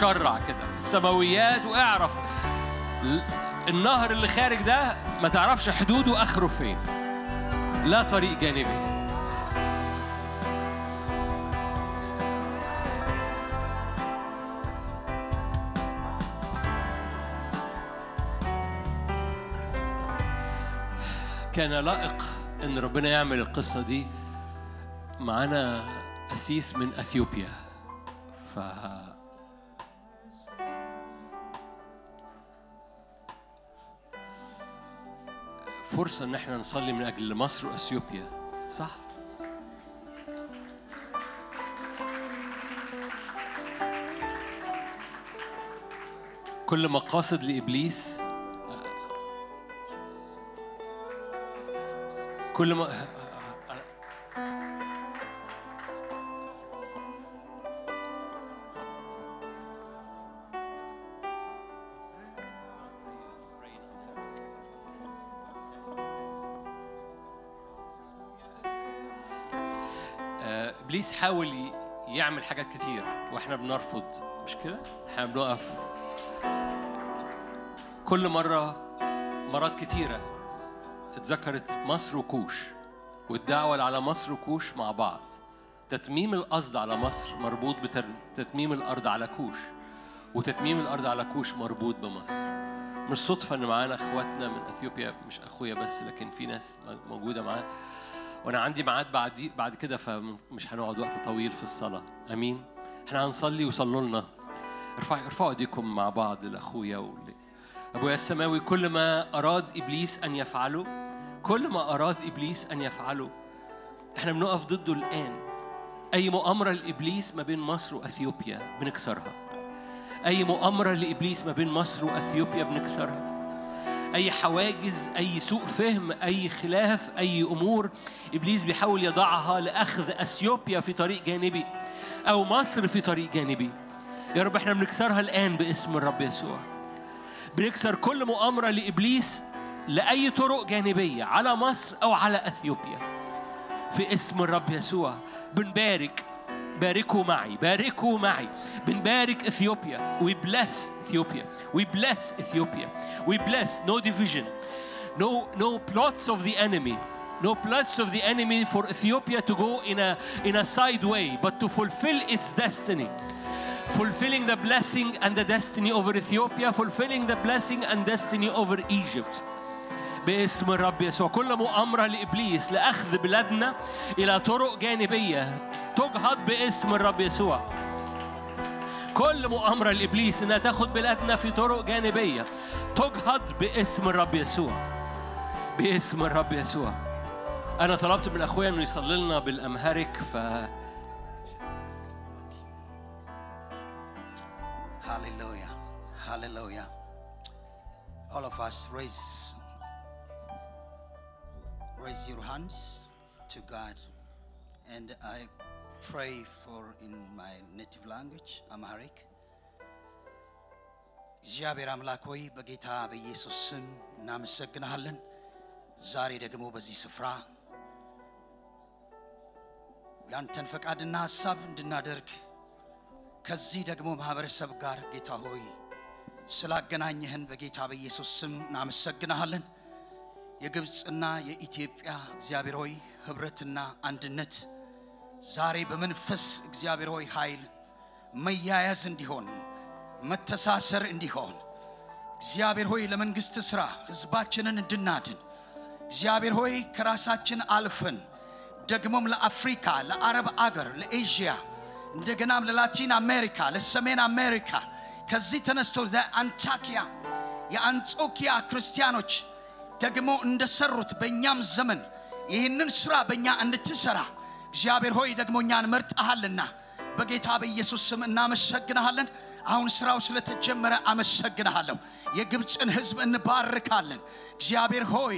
شرع كده في السماويات واعرف. النهر اللي خارج ده ما تعرفش حدوده آخره فين. لا طريق جانبي كان لائق إن ربنا يعمل القصة دي معانا أسيس من أثيوبيا. ف فرصة إن إحنا نصلي من أجل مصر وأثيوبيا صح؟ كل مقاصد لإبليس كل ما إبليس حاول يعمل حاجات كتير وإحنا بنرفض. مش كده؟ إحنا بنقف. كل مرة مرات كتيرة اتذكرت مصر وكوش والدعوة على مصر وكوش مع بعض. تتميم القصد على مصر مربوط بتتميم الأرض على كوش وتتميم الأرض على كوش مربوط بمصر. مش صدفة إن معانا إخواتنا من إثيوبيا مش أخويا بس لكن في ناس موجودة معانا. وأنا عندي ميعاد بعد بعد كده فمش هنقعد وقت طويل في الصلاة. آمين. إحنا هنصلي وصلوا لنا ارفعوا ارفعوا ايديكم مع بعض لأخويا ول... ابويا السماوي كل ما أراد إبليس أن يفعله كل ما أراد إبليس أن يفعله. إحنا بنقف ضده الآن. أي مؤامرة لإبليس ما بين مصر وأثيوبيا بنكسرها. أي مؤامرة لإبليس ما بين مصر وأثيوبيا بنكسرها. أي حواجز أي سوء فهم أي خلاف أي أمور إبليس بيحاول يضعها لأخذ أثيوبيا في طريق جانبي أو مصر في طريق جانبي. يا رب إحنا بنكسرها الآن باسم الرب يسوع. بنكسر كل مؤامرة لإبليس لأي طرق جانبية على مصر أو على أثيوبيا. في اسم الرب يسوع بنبارك باركوا معي باركوا معي بنبارك اثيوبيا we bless Ethiopia we bless Ethiopia we bless no division no no plots of the enemy no plots of the enemy for Ethiopia to go in a in a side way but to fulfill its destiny fulfilling the blessing and the destiny over Ethiopia fulfilling the blessing and destiny over Egypt باسم الرب يسوع كل مؤامرة لإبليس لأخذ بلادنا إلى طرق جانبية تجهض باسم الرب يسوع كل مؤامرة لإبليس إنها تاخد بلادنا في طرق جانبية تجهض باسم الرب يسوع باسم الرب يسوع أنا طلبت من أخويا إنه يصلي لنا بالأمهرك ف Hallelujah. Hallelujah. All of us raise raise your hands to God. And I pray for in my native language, Amharic. እግዚአብሔር አምላክ ሆይ በጌታ በኢየሱስ ስም እናመሰግንሃለን። ዛሬ ደግሞ በዚህ ስፍራ ያንተን ፈቃድና ሐሳብ እንድናደርግ ከዚህ ደግሞ ማህበረሰብ ጋር ጌታ ሆይ ስላገናኘህን በጌታ በኢየሱስ ስም እናመሰግንሃለን። የግብፅና የኢትዮጵያ እግዚአብሔር ሆይ ህብረትና አንድነት ዛሬ በመንፈስ እግዚአብሔር ሆይ ኃይል መያያዝ እንዲሆን መተሳሰር እንዲሆን እግዚአብሔር ሆይ ለመንግሥት ሥራ ሕዝባችንን እንድናድን እግዚአብሔር ሆይ ከራሳችን አልፈን ደግሞም ለአፍሪካ፣ ለአረብ አገር፣ ለኤዥያ እንደገናም ለላቲን አሜሪካ፣ ለሰሜን አሜሪካ ከዚህ ተነስቶ አንታኪያ የአንጾኪያ ክርስቲያኖች ደግሞ እንደሰሩት በእኛም ዘመን ይህንን ሥራ በእኛ እንድትሠራ እግዚአብሔር ሆይ ደግሞ እኛን መርጠሃልና በጌታ በኢየሱስ ስም እናመሰግንሃለን። አሁን ሥራው ስለተጀመረ አመሰግንሃለሁ። የግብፅን ሕዝብ እንባርካለን። እግዚአብሔር ሆይ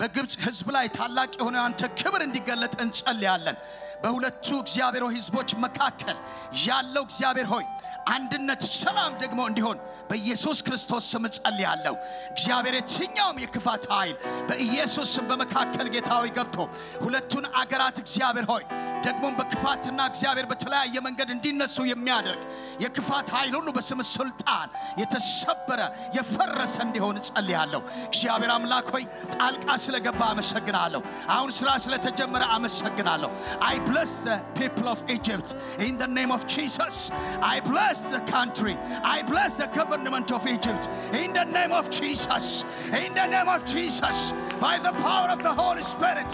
በግብፅ ሕዝብ ላይ ታላቅ የሆነ አንተ ክብር እንዲገለጥ እንጸልያለን። በሁለቱ እግዚአብሔር ሆይ ሕዝቦች መካከል ያለው እግዚአብሔር ሆይ አንድነት፣ ሰላም ደግሞ እንዲሆን በኢየሱስ ክርስቶስ ስም እጸልያለሁ። እግዚአብሔር የትኛውም የክፋት ኃይል በኢየሱስ ስም በመካከል ጌታዊ ገብቶ ሁለቱን አገራት እግዚአብሔር ሆይ ደግሞም በክፋትና እግዚአብሔር በተለያየ መንገድ እንዲነሱ የሚያደርግ የክፋት ኃይል ሁሉ በስም ስልጣን የተሰበረ የፈረሰ እንዲሆን እጸልያለሁ። እግዚአብሔር አምላክ ሆይ ጣልቃ ስለገባ አመሰግናለሁ። አሁን ስራ ስለተጀመረ አመሰግናለሁ። bless the people of Egypt in the name of Jesus. I bless the country. I bless the government of Egypt in the name of Jesus. In the name of Jesus. By the power of the Holy Spirit,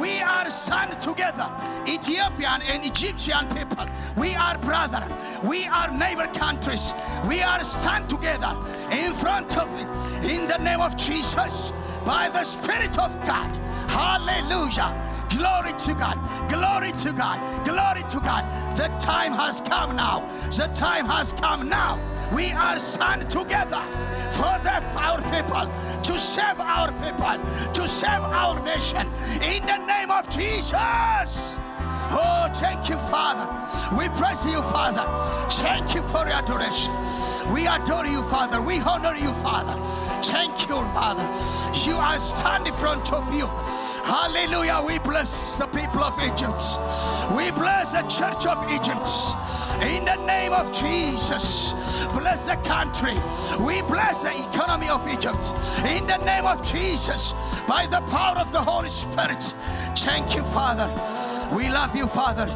we are stand together. Ethiopian and Egyptian people, we are brother. We are neighbor countries. We are stand together in front of it in the name of Jesus. By the Spirit of God. Hallelujah. Glory to God. Glory to God. Glory to God. The time has come now. The time has come now. We are stand together for the, our people to save our people, to save our nation in the name of Jesus. Oh, thank you, Father. We praise you, Father. Thank you for your adoration. We adore you, Father. We honor you, Father. Thank you, Father. You are standing in front of you. Hallelujah. We bless the people of Egypt. We bless the church of Egypt. In the name of Jesus. Bless the country. We bless the economy of Egypt. In the name of Jesus. By the power of the Holy Spirit. Thank you, Father. We love you, Father.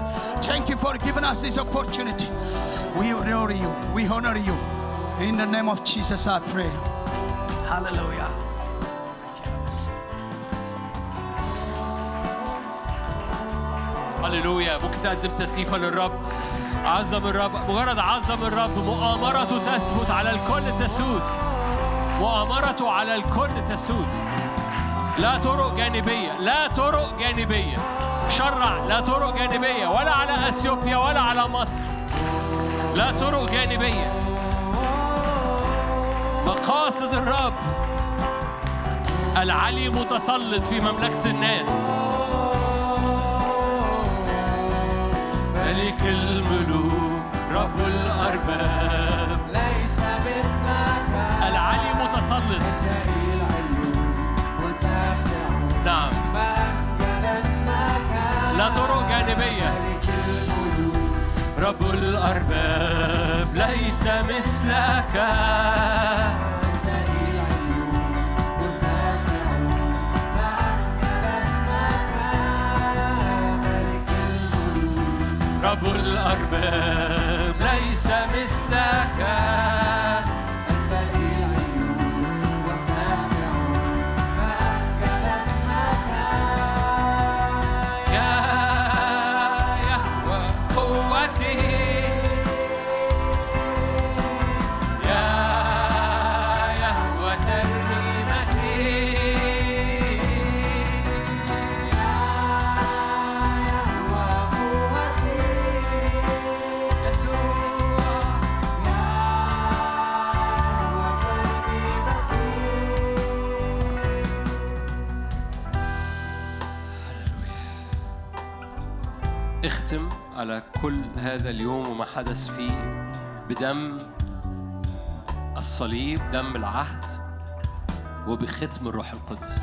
Thank you for giving us this opportunity. We honor you. We honor you. In the name of Jesus, I pray. Hallelujah. هللويا. ممكن تقدم تسقيفة للرب. عظم الرب. مجرد عظم الرب مؤامرته تثبت على الكل تسود. مؤامرته على الكل تسود. لا طرق جانبية. لا طرق جانبية. شرع. لا طرق جانبية. ولا على أثيوبيا ولا على مصر. لا طرق جانبية. مقاصد الرب. العلي متسلط في مملكة الناس. ملك الملوك رب الأرباب. ليس مثلك. العلي متسلط. جليل العيون مرتفع. نعم مجد اسمك. لا طرق جانبية. ملك الملوك رب الأرباب. ليس مثلك. الأرباب ليس مثلك اليوم وما حدث فيه بدم الصليب دم العهد وبختم الروح القدس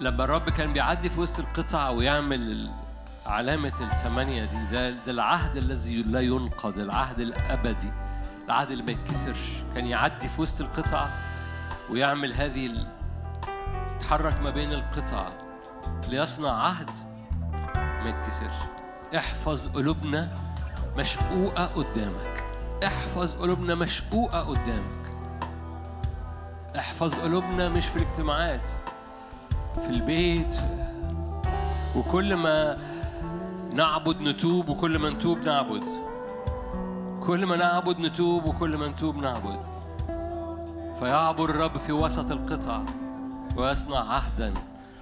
لما الرب كان بيعدي في وسط القطع ويعمل علامة الثمانية دي ده, ده العهد الذي لا ينقض العهد الأبدي العهد اللي ما يتكسرش كان يعدي في وسط القطع ويعمل هذه. يتحرك ما بين القطع ليصنع عهد ما يتكسرش احفظ قلوبنا مشقوقة قدامك. احفظ قلوبنا مشقوقة قدامك. احفظ قلوبنا مش في الاجتماعات في البيت. وكل ما نعبد نتوب وكل ما نتوب نعبد. كل ما نعبد نتوب وكل ما نتوب نعبد. فيعبر الرب في وسط القطع ويصنع عهدا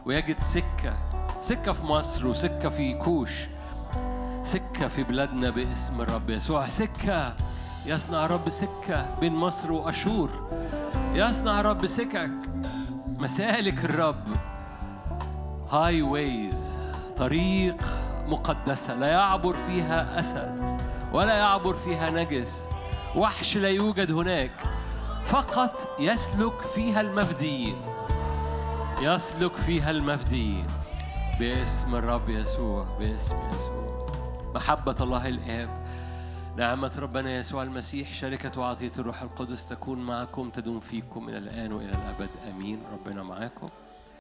ويجد سكة سكة في مصر وسكة في كوش. سكة في بلادنا باسم الرب يسوع. سكة. يصنع الرب سكة بين مصر وأشور. يصنع الرب سكك. مسالك الرب. highways طريق مقدسة. لا يعبر فيها أسد ولا يعبر فيها نجس. وحش لا يوجد هناك. فقط يسلك فيها المفديين. يسلك فيها المفديين. باسم الرب يسوع. باسم يسوع. محبة الله الآب. نعمة ربنا يسوع المسيح شركة وعطية الروح القدس تكون معكم تدوم فيكم إلى الآن وإلى الأبد. آمين. ربنا معاكم.